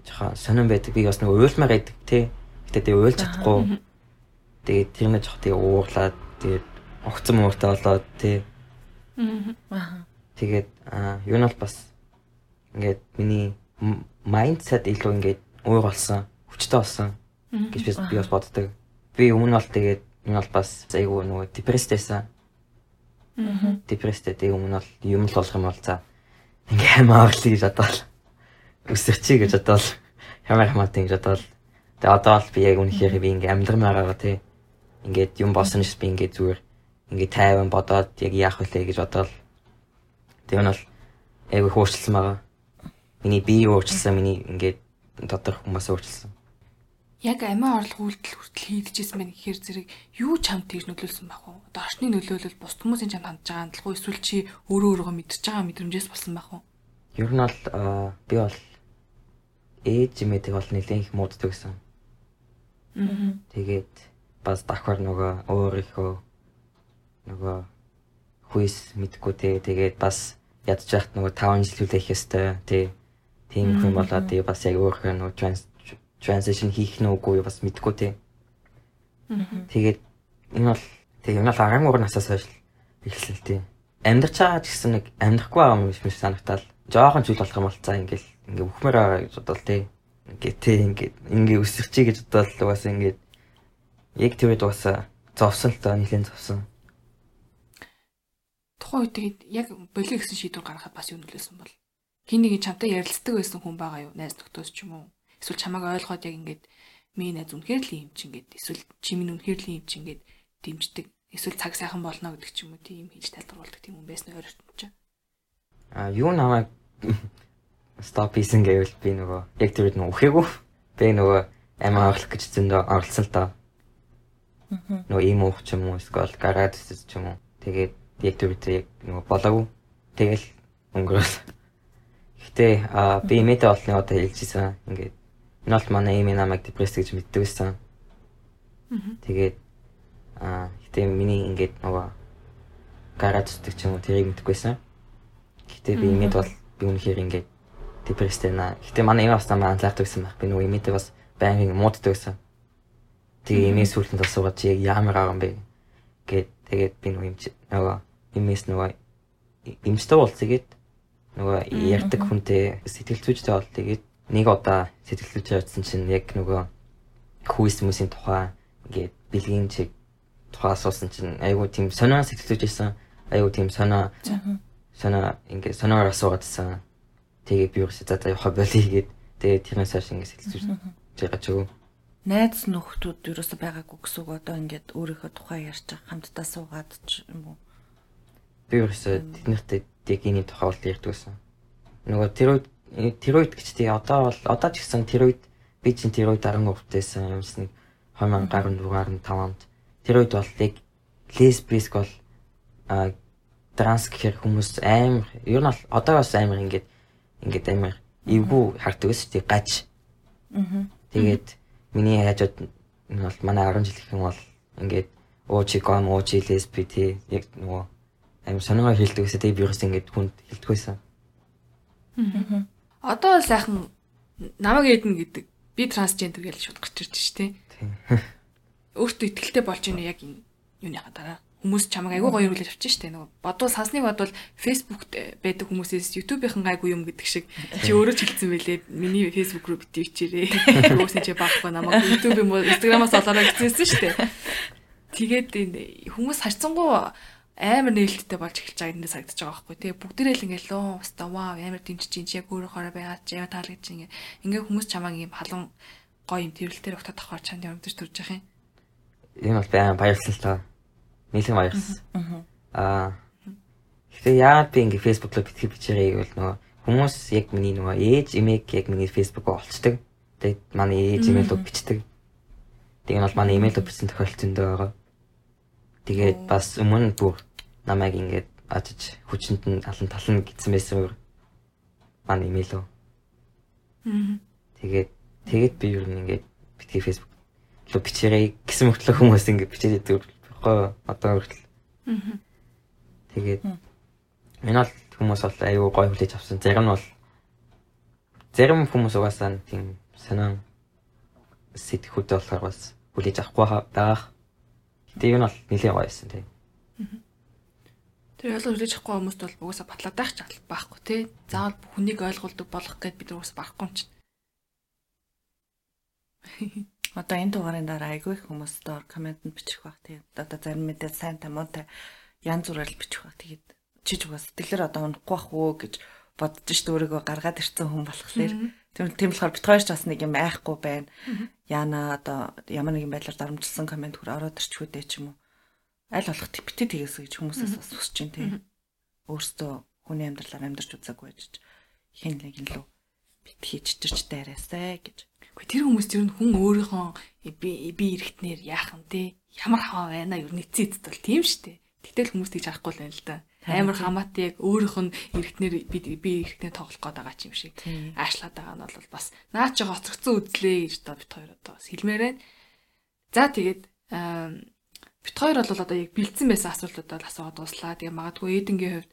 Speaker 3: жоохон сонирн байдаг. Би бас нэг уйлмаар байдаг тий. Гэтэ тэгээ ойлж чадахгүй. Тэгээд тэр нэг жоох тэгээ уурлаад тэгээд огцом ууртай болоод тий.
Speaker 1: Аа.
Speaker 3: Тэгээд аа юу нь бол бас ингээд миний майндсет илүү ингээд уур болсон, хүчтэй болсон гэж би бас боддог. Би өмнө бол тэгээд энэ бол бас айгүй нөгөө депресстэйсэн. Депресстэй тэгээд өмнө бол юм л болох юм бол за ингээ хамааглая гэж бодоод өсөрчий гэж бодоод ямар хамаатай гэж бодоод тэгээд одоо бол би яг үнэхээр би ингээ амьдрмаагаа тий ингээд юм болсон ш би ингээ зүгээр ингээ тайван бодоод яг яах вэ гэж бодоод тэгээд нь бол айгүй хөөрчлсөн байгаа. Миний бие өөрчилсөн, миний ингээд доторх хүмүүс өөрчилсөн.
Speaker 2: Яг амиа орлого үйлдэл хүртэл хийдчихсэн байх гэхээр зэрэг юу чамд тийж нөлөөлсөн байх вэ? Одоо орчны нөлөөлөл бус хүмүүсийн чамд хандж байгаа уу эсвэл чи өөрөө өөрийгөө мэдчихэж байгаа мэдрэмжээс болсон байх уу?
Speaker 3: Ер нь бол аа, би бол ээж имэдэг бол нэлээд их мууддаг гэсэн. Тэгээд бас давхар нөгөө өөрийнхөө нөгөө хүйс мэдгүй те тэгээд бас ядж яхад нөгөө 5 жил үлээх ёстой тий. Тийм хүн болоод тий бас яг өөрийнхөө нөгөө transition хийх нь үгүй бас мэдгүй тий. Тэгээд энэ бол тэг юм л 13 насаас хойш эхэлсэн тий. Амьдарч байгаа ч гэсэн нэг амьдрахгүй байгаа юм шиг санагтал. Жохон зүйл болох юм бол за ингээл ингээ бүхмээр байгаа гэж бодвол тий. Ингээ тий ингээ ингээ өсөрчий гэж бодвол бас ингээ яг тэр үед бас зовсон л доо нэлийн зовсон.
Speaker 2: Тухайн үед тэгээд яг болио гэсэн шийдвэр гаргахад бас юу нөлөөлсөн бол хин нэг чамтай ярилцдаг байсан хүн байгаа юу? Найз нөхдөс ч юм уу? Эсвэл чамайг ойлгоод яг ингэж миний найз үнэхээр л юм чи ингэж эсвэл чи минь үнэхээр л юм чи ингэж дэмждэг. Эсвэл цаг сайхан болно гэдэг ч юм уу тийм хийж тайлбарлуулдаг тийм хүн байсан ойртон ч.
Speaker 3: А юу намайг стоп хийсэн гэвэл би нөгөө яг тэр нөгөө үхээгүй. Би нөгөө амиа орлох гэж зөндөө оролцсон л доо. Нөгөө ийм уух ч юм уу эсвэл гараад үсэж ч юм уу. Тэгээд яг тэр үед яг нөгөө болоогүй. Тэгэл өнгөрөөл. Гэтэ а би имэдэ болны одоо хэлжсэн. Ингээд энэ бол манай имэ намайг депресс гэж мэддэг байсан. Тэгээд а гэтэ миний ингээд нөгөө гараад үсдэг ч юм уу тэрийг мэддэггүйсэн. Гэтэ би имэд бол би үнэхээр ингээд депресстэй наа. Гэтэ манай имэ бас намайг анзаардаг байсан байх. Би нөгөө имэдээ бас байнгын мууддаг байсан. Тэгээ имээ сүүлд нь асуугаад чи ямар байгаа юм бэ гэд тэгээд би нөгөө имч нөгөө имээс нөгөө имчтэй болцгээд нөгөө ярьдаг хүнтэй сэтгэл зүйчтэй бол тэгээд нэг удаа сэтгэл зүйч явуулсан чинь яг нөгөө хүйс хүмүүсийн тухай ингээд бэлгийн чиг тухай асуусан чинь айгу тийм сонио сэтгэл зүйч байсан. аюу тийм санаа санаа ингээ санаагаар асуугаадсан. Тэгээ би юусе за за явах болий гээд тэгээ тэрнээс хойш ингээ сэлсэж байгаа ч юу.
Speaker 1: Найз нөхдүүд ерөөсө байгаагүй гэсэн үг одоо ингээд өөрийнхөө тухай ярьж хамтдаа суугаад ч юм уу.
Speaker 3: Би ерөөсө тэднэртэй дэгний тухай бол ярьдгүйсэн. Нөгөө тэр үед тэр үед гэж тий одоо бол одоо ч гэсэн тэр үед би чинь тэр үед 13 дэсэн юмс нэг 2014 15 онд тэр үед бол яг лесбиск бол а транс гэхэр хүмүүс амар ер нь бол одоо бас амар ингээд ингээд амар эвгүй хардаг ус тий гаж. Аа. Тэгээд миний хажууд энэ бол манай 10 жил гэх юм бол ингээд уучи гом уучи лесби тий яг нөгөө амар сонингоо хэлдэг гэсэн тий би ерөөс ингээд хүнд хэлдэг байсан.
Speaker 2: Аа. Одоо сайхан намайг эдэн гэдэг би трансгендер гэж шууд гарч ирж штэ. Өөртөө ихтэлтэй болж ийнө яг энэ юуныхаа дараа. Хүмүүс чамайг айгүй гоё хүлээж авчих штэ. Нөгөө бодвол сансныг бодвол фейсбુકт байдаг хүмүүсээс ютубийнхан гайгүй юм гэдэг шиг чи өөрөө ч хэлсэн байлээ. Миний Facebook руу битээ ичээрээ өөрсөн чи багхгүй намайг ютуб юм уу инстаграмаас олоорой гэжсэн штэ тэгээд хүмүүс харцсангуу амар нээлттэй болж эхэлж байгаа энэ сагдаж байгаа байхгүй. Тий бүгдээрээ л ингээл лөө уста вау амар дэмжиж чинь яг өөрөө хороо байгаад чи яа таалагдж ингээ ингээ хүмүүс чамааг юм халуун гоё юм тэрвэлтээр өгтөд авахар чанд юмдаж төрж явах юм
Speaker 3: энэ бол баян баярлал та нэлээд баярлсан аа гэхдээ яагаад би ингээ Facebook руу битгий бичээрэй гэвэл нөгөө хүмүүс яг миний нөгөө ээж имийг яг миний Facebook олцдог. Тэгээд манай ээж имэйл руу бичдэг. Тэгээд бол манай имэйл руу бичсэн тохиолдол зөндөө байгаа. Тэгээд бас өмнө бүр намайг ингээд ажиж хүчинд нь талан талан гэсэн байсан өөр манай имэйл үү. Аа. Тэгээд тэгээд би юу ингээд битгий Facebook руу бичээрэй гэсэн мөртлөө хүмүүс ингээд бичээд идэв байхгүй одоо хүртэл. Аа. Тэгээд энэ бол хүмүүс бол аюу гой хүлээж авсан. Зарим нь бол зарим хүмүүс угаасаа тийм санаа сэтгэхүйд болохоор бас хүлээж авахгүй байгаа. Гэтэ юу нь бол нэлээд гоё байсан тийм. Аа
Speaker 2: Тэр ялгар хүлээж авахгүй хүмүүст бол угаасаа батлаад байх ч байхгүй тий. Заавал хүнийг ойлгуулдаг болох гэд бид угаасаа барахгүй юм чинь.
Speaker 1: Одоо энэ дугаарын дараа айгүй их хүмүүс доор коммент бичих байх тий. Одоо зарим мэдээ сайн тамуутай янз бүрээр бичих байх. Тэгээд чи ч угаас сэтгэлээр одоо унахгүй бах уу гэж бодож шít өөрийгөө гаргаад ирсэн хүн болохоор тийм болохоор бит хоёр ч бас нэг юм айхгүй байна. Яна одоо ямар нэгэн байдлаар дарамжилсан коммент хөр ороод ирчихвэ дээ ч юм уу аль болох битээ тгээс гэж хүмүүсээс бас хүсэж чинь тий. Өөртөө хүний амьдралаар амьдарч үзаагүй гэж хэн нэг юм лөө бит хийж чирч дайраасай гэж.
Speaker 2: Гэхдээ тэр хүмүүс ер нь хүн өөрийнхөө би би эрэхтнэр яах юм те ямар хаа байна ер нь эцэд бол тийм штэ. Тэгтэл хүмүүс тийж харахгүй л байна л да. Амар хамаатай яг өөрийнх нь эрэхтнэр би би эрэхтнэр тоглох гээд байгаа ч юм шиг. Аашлаад байгаа нь бол бас наач жоо хоцрогдсон үзлээ гэж одоо бит хоёр одоо бас хэлмээр байна. За тэгээд бит хоёр бол одоо яг бэлдсэн байсан асуултуудад асуугаад дуслаа. Тэгээ магадгүй Эденгийн хувьд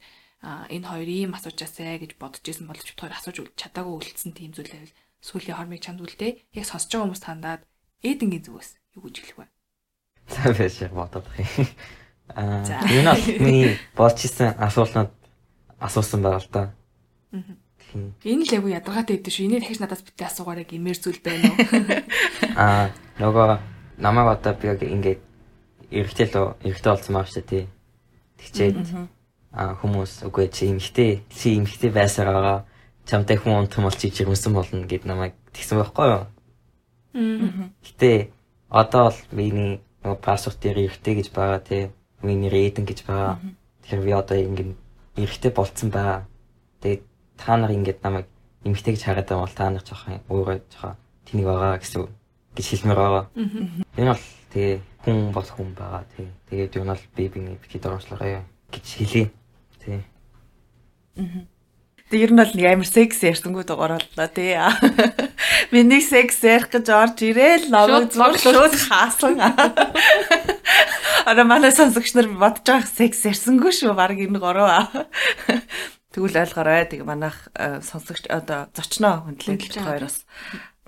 Speaker 2: энэ хоёр ийм асуужаасай гэж бодож исэн боловч бит хоёр асууж чадаагүй үлдсэн тийм зүйл байвал сүүлийн хормыг чамд үлдээ. Яг сонсож байгаа хүмүүс тандаад Эденгийн зүгээс юу гэж хэлэх вэ?
Speaker 3: За биш бодох юм. Аа энэ бол миний болчихсон асуултанд асуусан байгаа л да.
Speaker 2: Энэ л айгу ядаргаатай байдсан шүү. Энийг дахиж надаас битээ асуугаарай гэмээр зүйл байна уу?
Speaker 3: Аа нөгөө намайг одоо би ингээд эрэгтэй л эрэгтэй болсон байгаа шүү дээ. Тэгчээд а хүмүүс үгүй чи эмэгтэй чи эмэгтэй байсараа чамтай хүн унтах бол чи жирэмсэн болно гэд намайг тэгсэн байхгүй юу? Гэтэ одоо бол миний нөгөө пассворд дээр эрэгтэй гэж байгаа тий. Миний рейдинг гэж байгаа. Тэгэхээр би одоо ингэ эрэгтэй болцсон байгаа. Тэгээд та нар ингэж намайг эмэгтэй гэж хараад байгаа бол та нар жоохон өөрөө жоохон тэнийг байгаа гэсэн гэж хэлмээр байгаа. Энэ бол тэгээ хүн бол хүн байгаа тий. Тэгээд юу нь бол би биний бити дөрвслогоо гэж хэлий. Тий.
Speaker 1: Тэг ер нь бол нэг амар секс ярьсангүй дугаар боллоо тий. Миний секс ярих гэж орж ирээл логог зуршууд хаасан. Ара манай сонсогч нар бодож байгаа секс ярьсангүй шүү баг энэ гороо. Тэгвэл ойлгоорой. Тэг манайх э, сонсогч одоо зочноо хүндлээд хоёроос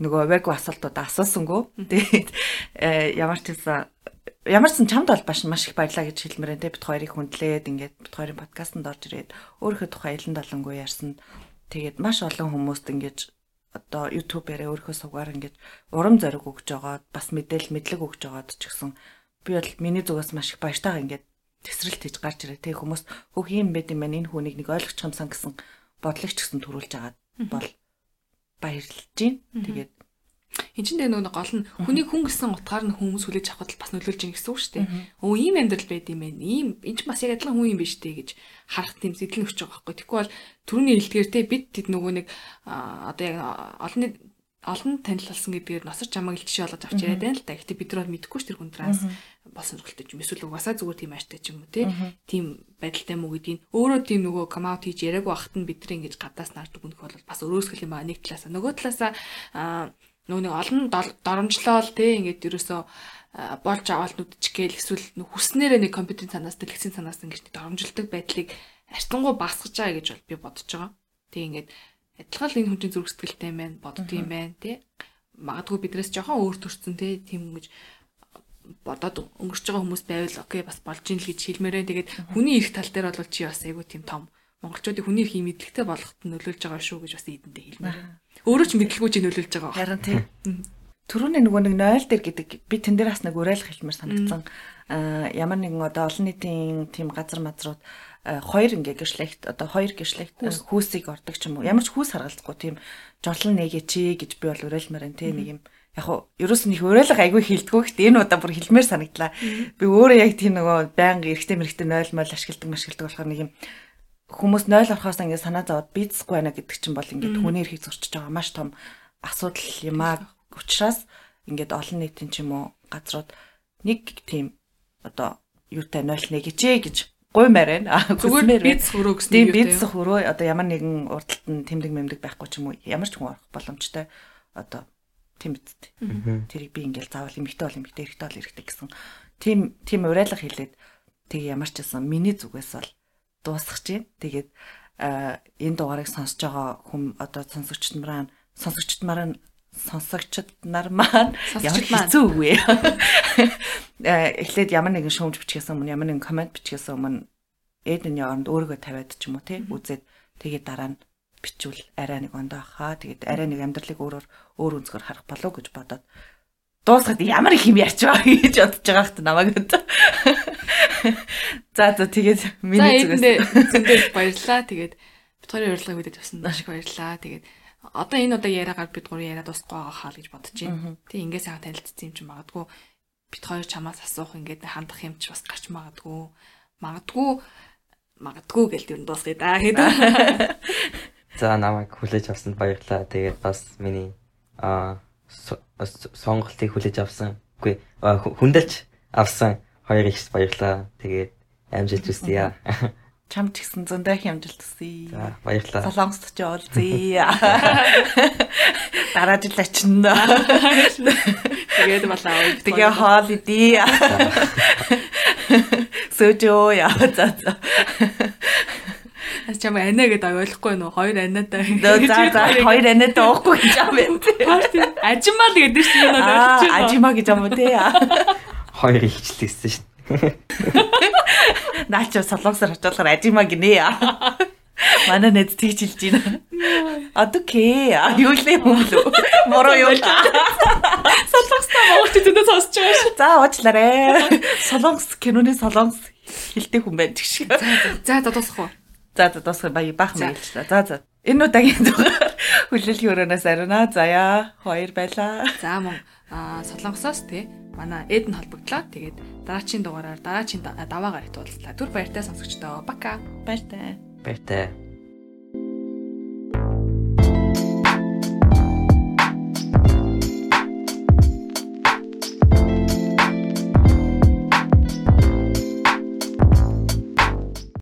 Speaker 1: нөгөө вег асуултууд асуусангүй. Тэгээд э, ямар ч юмсан ямар ч чамд бол баш маш их баярлаа гэж хэлмээрэн те бит хоёрыг хүндлээд ингээд бит хоёрын подкастт орж ирээд өөрийнхөө тухай илэн далангуй ярьсан. Тэгээд маш олон хүмүүст ингээд одоо YouTube-аараа өөрийнхөө сугаар ингээд урам зориг өгж байгаа бас мэдээлэл мэдлэг өгж байгаад ч гэсэн би бол миний зүгээс маш их баяртайгаа ингээд тесрэлт хийж гарч ирээ. Тэгээ хүмүүс хөө хийм байд юм байна энэ хүнийг нэг ойлгочих юмсан гэсэн бодлогч гэсэн төрүүлж агаад бол баярлж гин. Тэгээд
Speaker 2: Энд чинь нөгөө гол нь хүний хүн гэсэн утгаар нь хүмүүс хүлээж авахд бас нөлөөлж байгаа гэсэн үг шүү дээ. Өө ийм амьдрал байд юм байна. Ийм энэ ч бас яг адилхан хүн юм биш дээ гэж харах тийм сэтэл өгч байгаа байхгүй. Тэгэхгүй бол түрүүний хэлдгээр те бид тэд нөгөө нэг одоо яг олонний олон танил болсон гэдгээр носор чамаг л жишээ болгож авч яриад байна л да. Гэтэ бид нар бол мэдэхгүй ш тэр хүндрээс бас сонирхолтой юм. Эсвэл угаасаа зүгээр тийм ааштай ч юм уу. Тийм байдалтай мүү гэдгийг өөрөө тийм нөгөө come out хийж яриаггүй ахт нь бид нар ингэж гадаас нардаг үнэх бол бас өрөөсгөл юм аа нэг талаасаа нөгөө талаасаа нөгөө нэг олон доромжлол те ингээд ерөөсөө болж аваад нүдчих гээл эсвэл хүснээрээ нэг компьютерийн санаас дэлгэцийн санаас ингэж доромжилдог байдлыг артангуу басгаж байгаа гэж бол би бодож байгаа. Тэг ингээд адилхан л энэ хүнчийн зүрх сэтгэлтэй юм байна, боддог юм байна те. Магадгүй биднээс жоохон өөр төрсөн те тийм гэж бодоод өнгөрч байгаа хүмүүс байвал окей бас болж ийн л гэж хэлмээрээ. Тэгээд хүний эрх тал дээр бол чи бас айгүй тийм том монголчуудын хүний эрхийг мэдлэгтэй болгоход нөлөөлж байгаа шүү гэж бас эдэндээ хэлмээр. Өөрөө ч мэдлэггүй чи нөлөөлж байгаа.
Speaker 1: Харин тийм. Төрөний нөгөө нэг 0 дээр гэдэг би тэн дээр бас нэг уриалах хэлмээр санагдсан. Аа ямар нэгэн одоо олон нийтийн тийм газар мазрууд хоёр ингээ гэршлэгт одоо хоёр гэршлэгт хүүсийг ордог ч юм уу. Ямар ч хүүс харгалзахгүй тийм жорлон нэгэчи гэж би бол уриалмаар энэ тийм нэг юм яг хуу ерөөс нь их уриалга айгүй хилдэггүй гэхдээ энэ удаа бүр хэлмээр санагдлаа. Би өөрөө яг тийм нөгөө байнга эргэтэй мэрэгтэй 0 мол ашигладаг машигладаг болохоор нэг юм хүмүүс 0 орохоос ингээд санаа зовоод бийцэхгүй байна гэдэг чинь бол ингээд хүний эрхийг зөрчиж байгаа маш том асуудал юм аа. Учираас ингээд олон нийтийн ч юм уу газрууд нэг тийм одоо юутай 0 нэгэж гэж гуймаар байна.
Speaker 2: Зүгээр бийц хөрөө гэсэн
Speaker 1: тийм бийц хөрөө одоо ямар нэгэн урдталт нь тэмдэг мэмдэг байхгүй ч юм уу ямар ч хүн орох боломжтой одоо тийм биз дээ. Тэрийг би ингээл заавал эмэгтэй бол эмэгтэй эрэгтэй бол эрэгтэй гэсэн тийм тийм уриалга хэлээд тэг ямар ч гэсэн миний зүгээс бол дуусгах чинь. Тэгээд энэ дугаарыг сонсож байгаа хүм одоо сонсогчд маань сонсогчд маань сонсогчд нар маань ямар хэцүү үгүй. Эхлээд ямар нэгэн шүүмж бичгээс өмнө ямар нэгэн комент бичгээс өмнө эдний оронд өөрийгөө тавиад ч юм уу тий үзээд тэгээд дараа нь бичвэл арай нэг ондоо хаа тэгээд арай нэг амьдралыг өөрөөр өөр өнцгөр харах болов гэж бодоод дуусгаад ямар их юм ярьж байгаа гэж бодож байгаа хэрэг намайг өдөө. За за тэгээд
Speaker 2: миний зүгээс зөндөө баярлаа. Тэгээд битгарын урилгыг мэдээд авсан маш их баярлаа. Тэгээд одоо энэ удаа яриагаар бид гурав яриа дуусахгүй байгаа хаа гэж бодож байна. Тэг ингээд сайхан танилцсан юм чи магадгүй бит хоёр чамаас асуух ингээд хандах юм чи бас гарч магадгүй. Магадгүй магадгүй гэл тэр дуусгая да гэдэг.
Speaker 3: За намайг хүлээж авсанд баярлалаа. Тэгээд бас миний аа сонголтыг хүлээж авсан. Үгүй хүндэлж авсан хоёр их баярлаа. Тэгээд амжилт хүсье.
Speaker 1: Чамд ч гэсэн зөндөө их амжилт хүсье.
Speaker 3: За баярлалаа.
Speaker 1: Солонгост ч уулзъя. Дараа жил очино.
Speaker 2: Тэгээд болоо.
Speaker 1: Тэгээ хоол идий. Сөжөө яа за за.
Speaker 2: Ас чам анаа гэдэг ойлгохгүй нөө хоёр анаатай.
Speaker 1: За за хоёр анаатай уухгүй гэж юм байна.
Speaker 2: Ажимаа л гэдэг чинь энэ
Speaker 1: ойлгож байна. Ажимаа гэж юм уу те.
Speaker 3: Хоёр ихчлээсэн шүү дээ.
Speaker 1: Наач солонгосоор очиолохоор ажимаа гинэ. Манай нэт тэгж хэлж байна. Адукээ. Юу л юм лөө. Мороо юу л.
Speaker 2: Солонгостой монголч зөндөө сонсож байгаа шүү.
Speaker 1: За уучлаарай. Солонгос киноны солонгос хэлтэй хүн байна гэх шиг.
Speaker 2: За за дуусах уу?
Speaker 1: За за дуусах баяа баахан баярлалаа. За за. Энэ удаагийн дугаар хүлээлгийн өрөөнөөс ариуна. Заяа хоёр байлаа.
Speaker 2: За мөн солонгосоос тий манай эдэн холбогдлоо. Тэгээд дараачийн дугаараар дараачийн даваагаар их туулзлаа. Түр баяртай сонсогчдоо. Бака.
Speaker 1: Баяртай.
Speaker 3: Баяртай.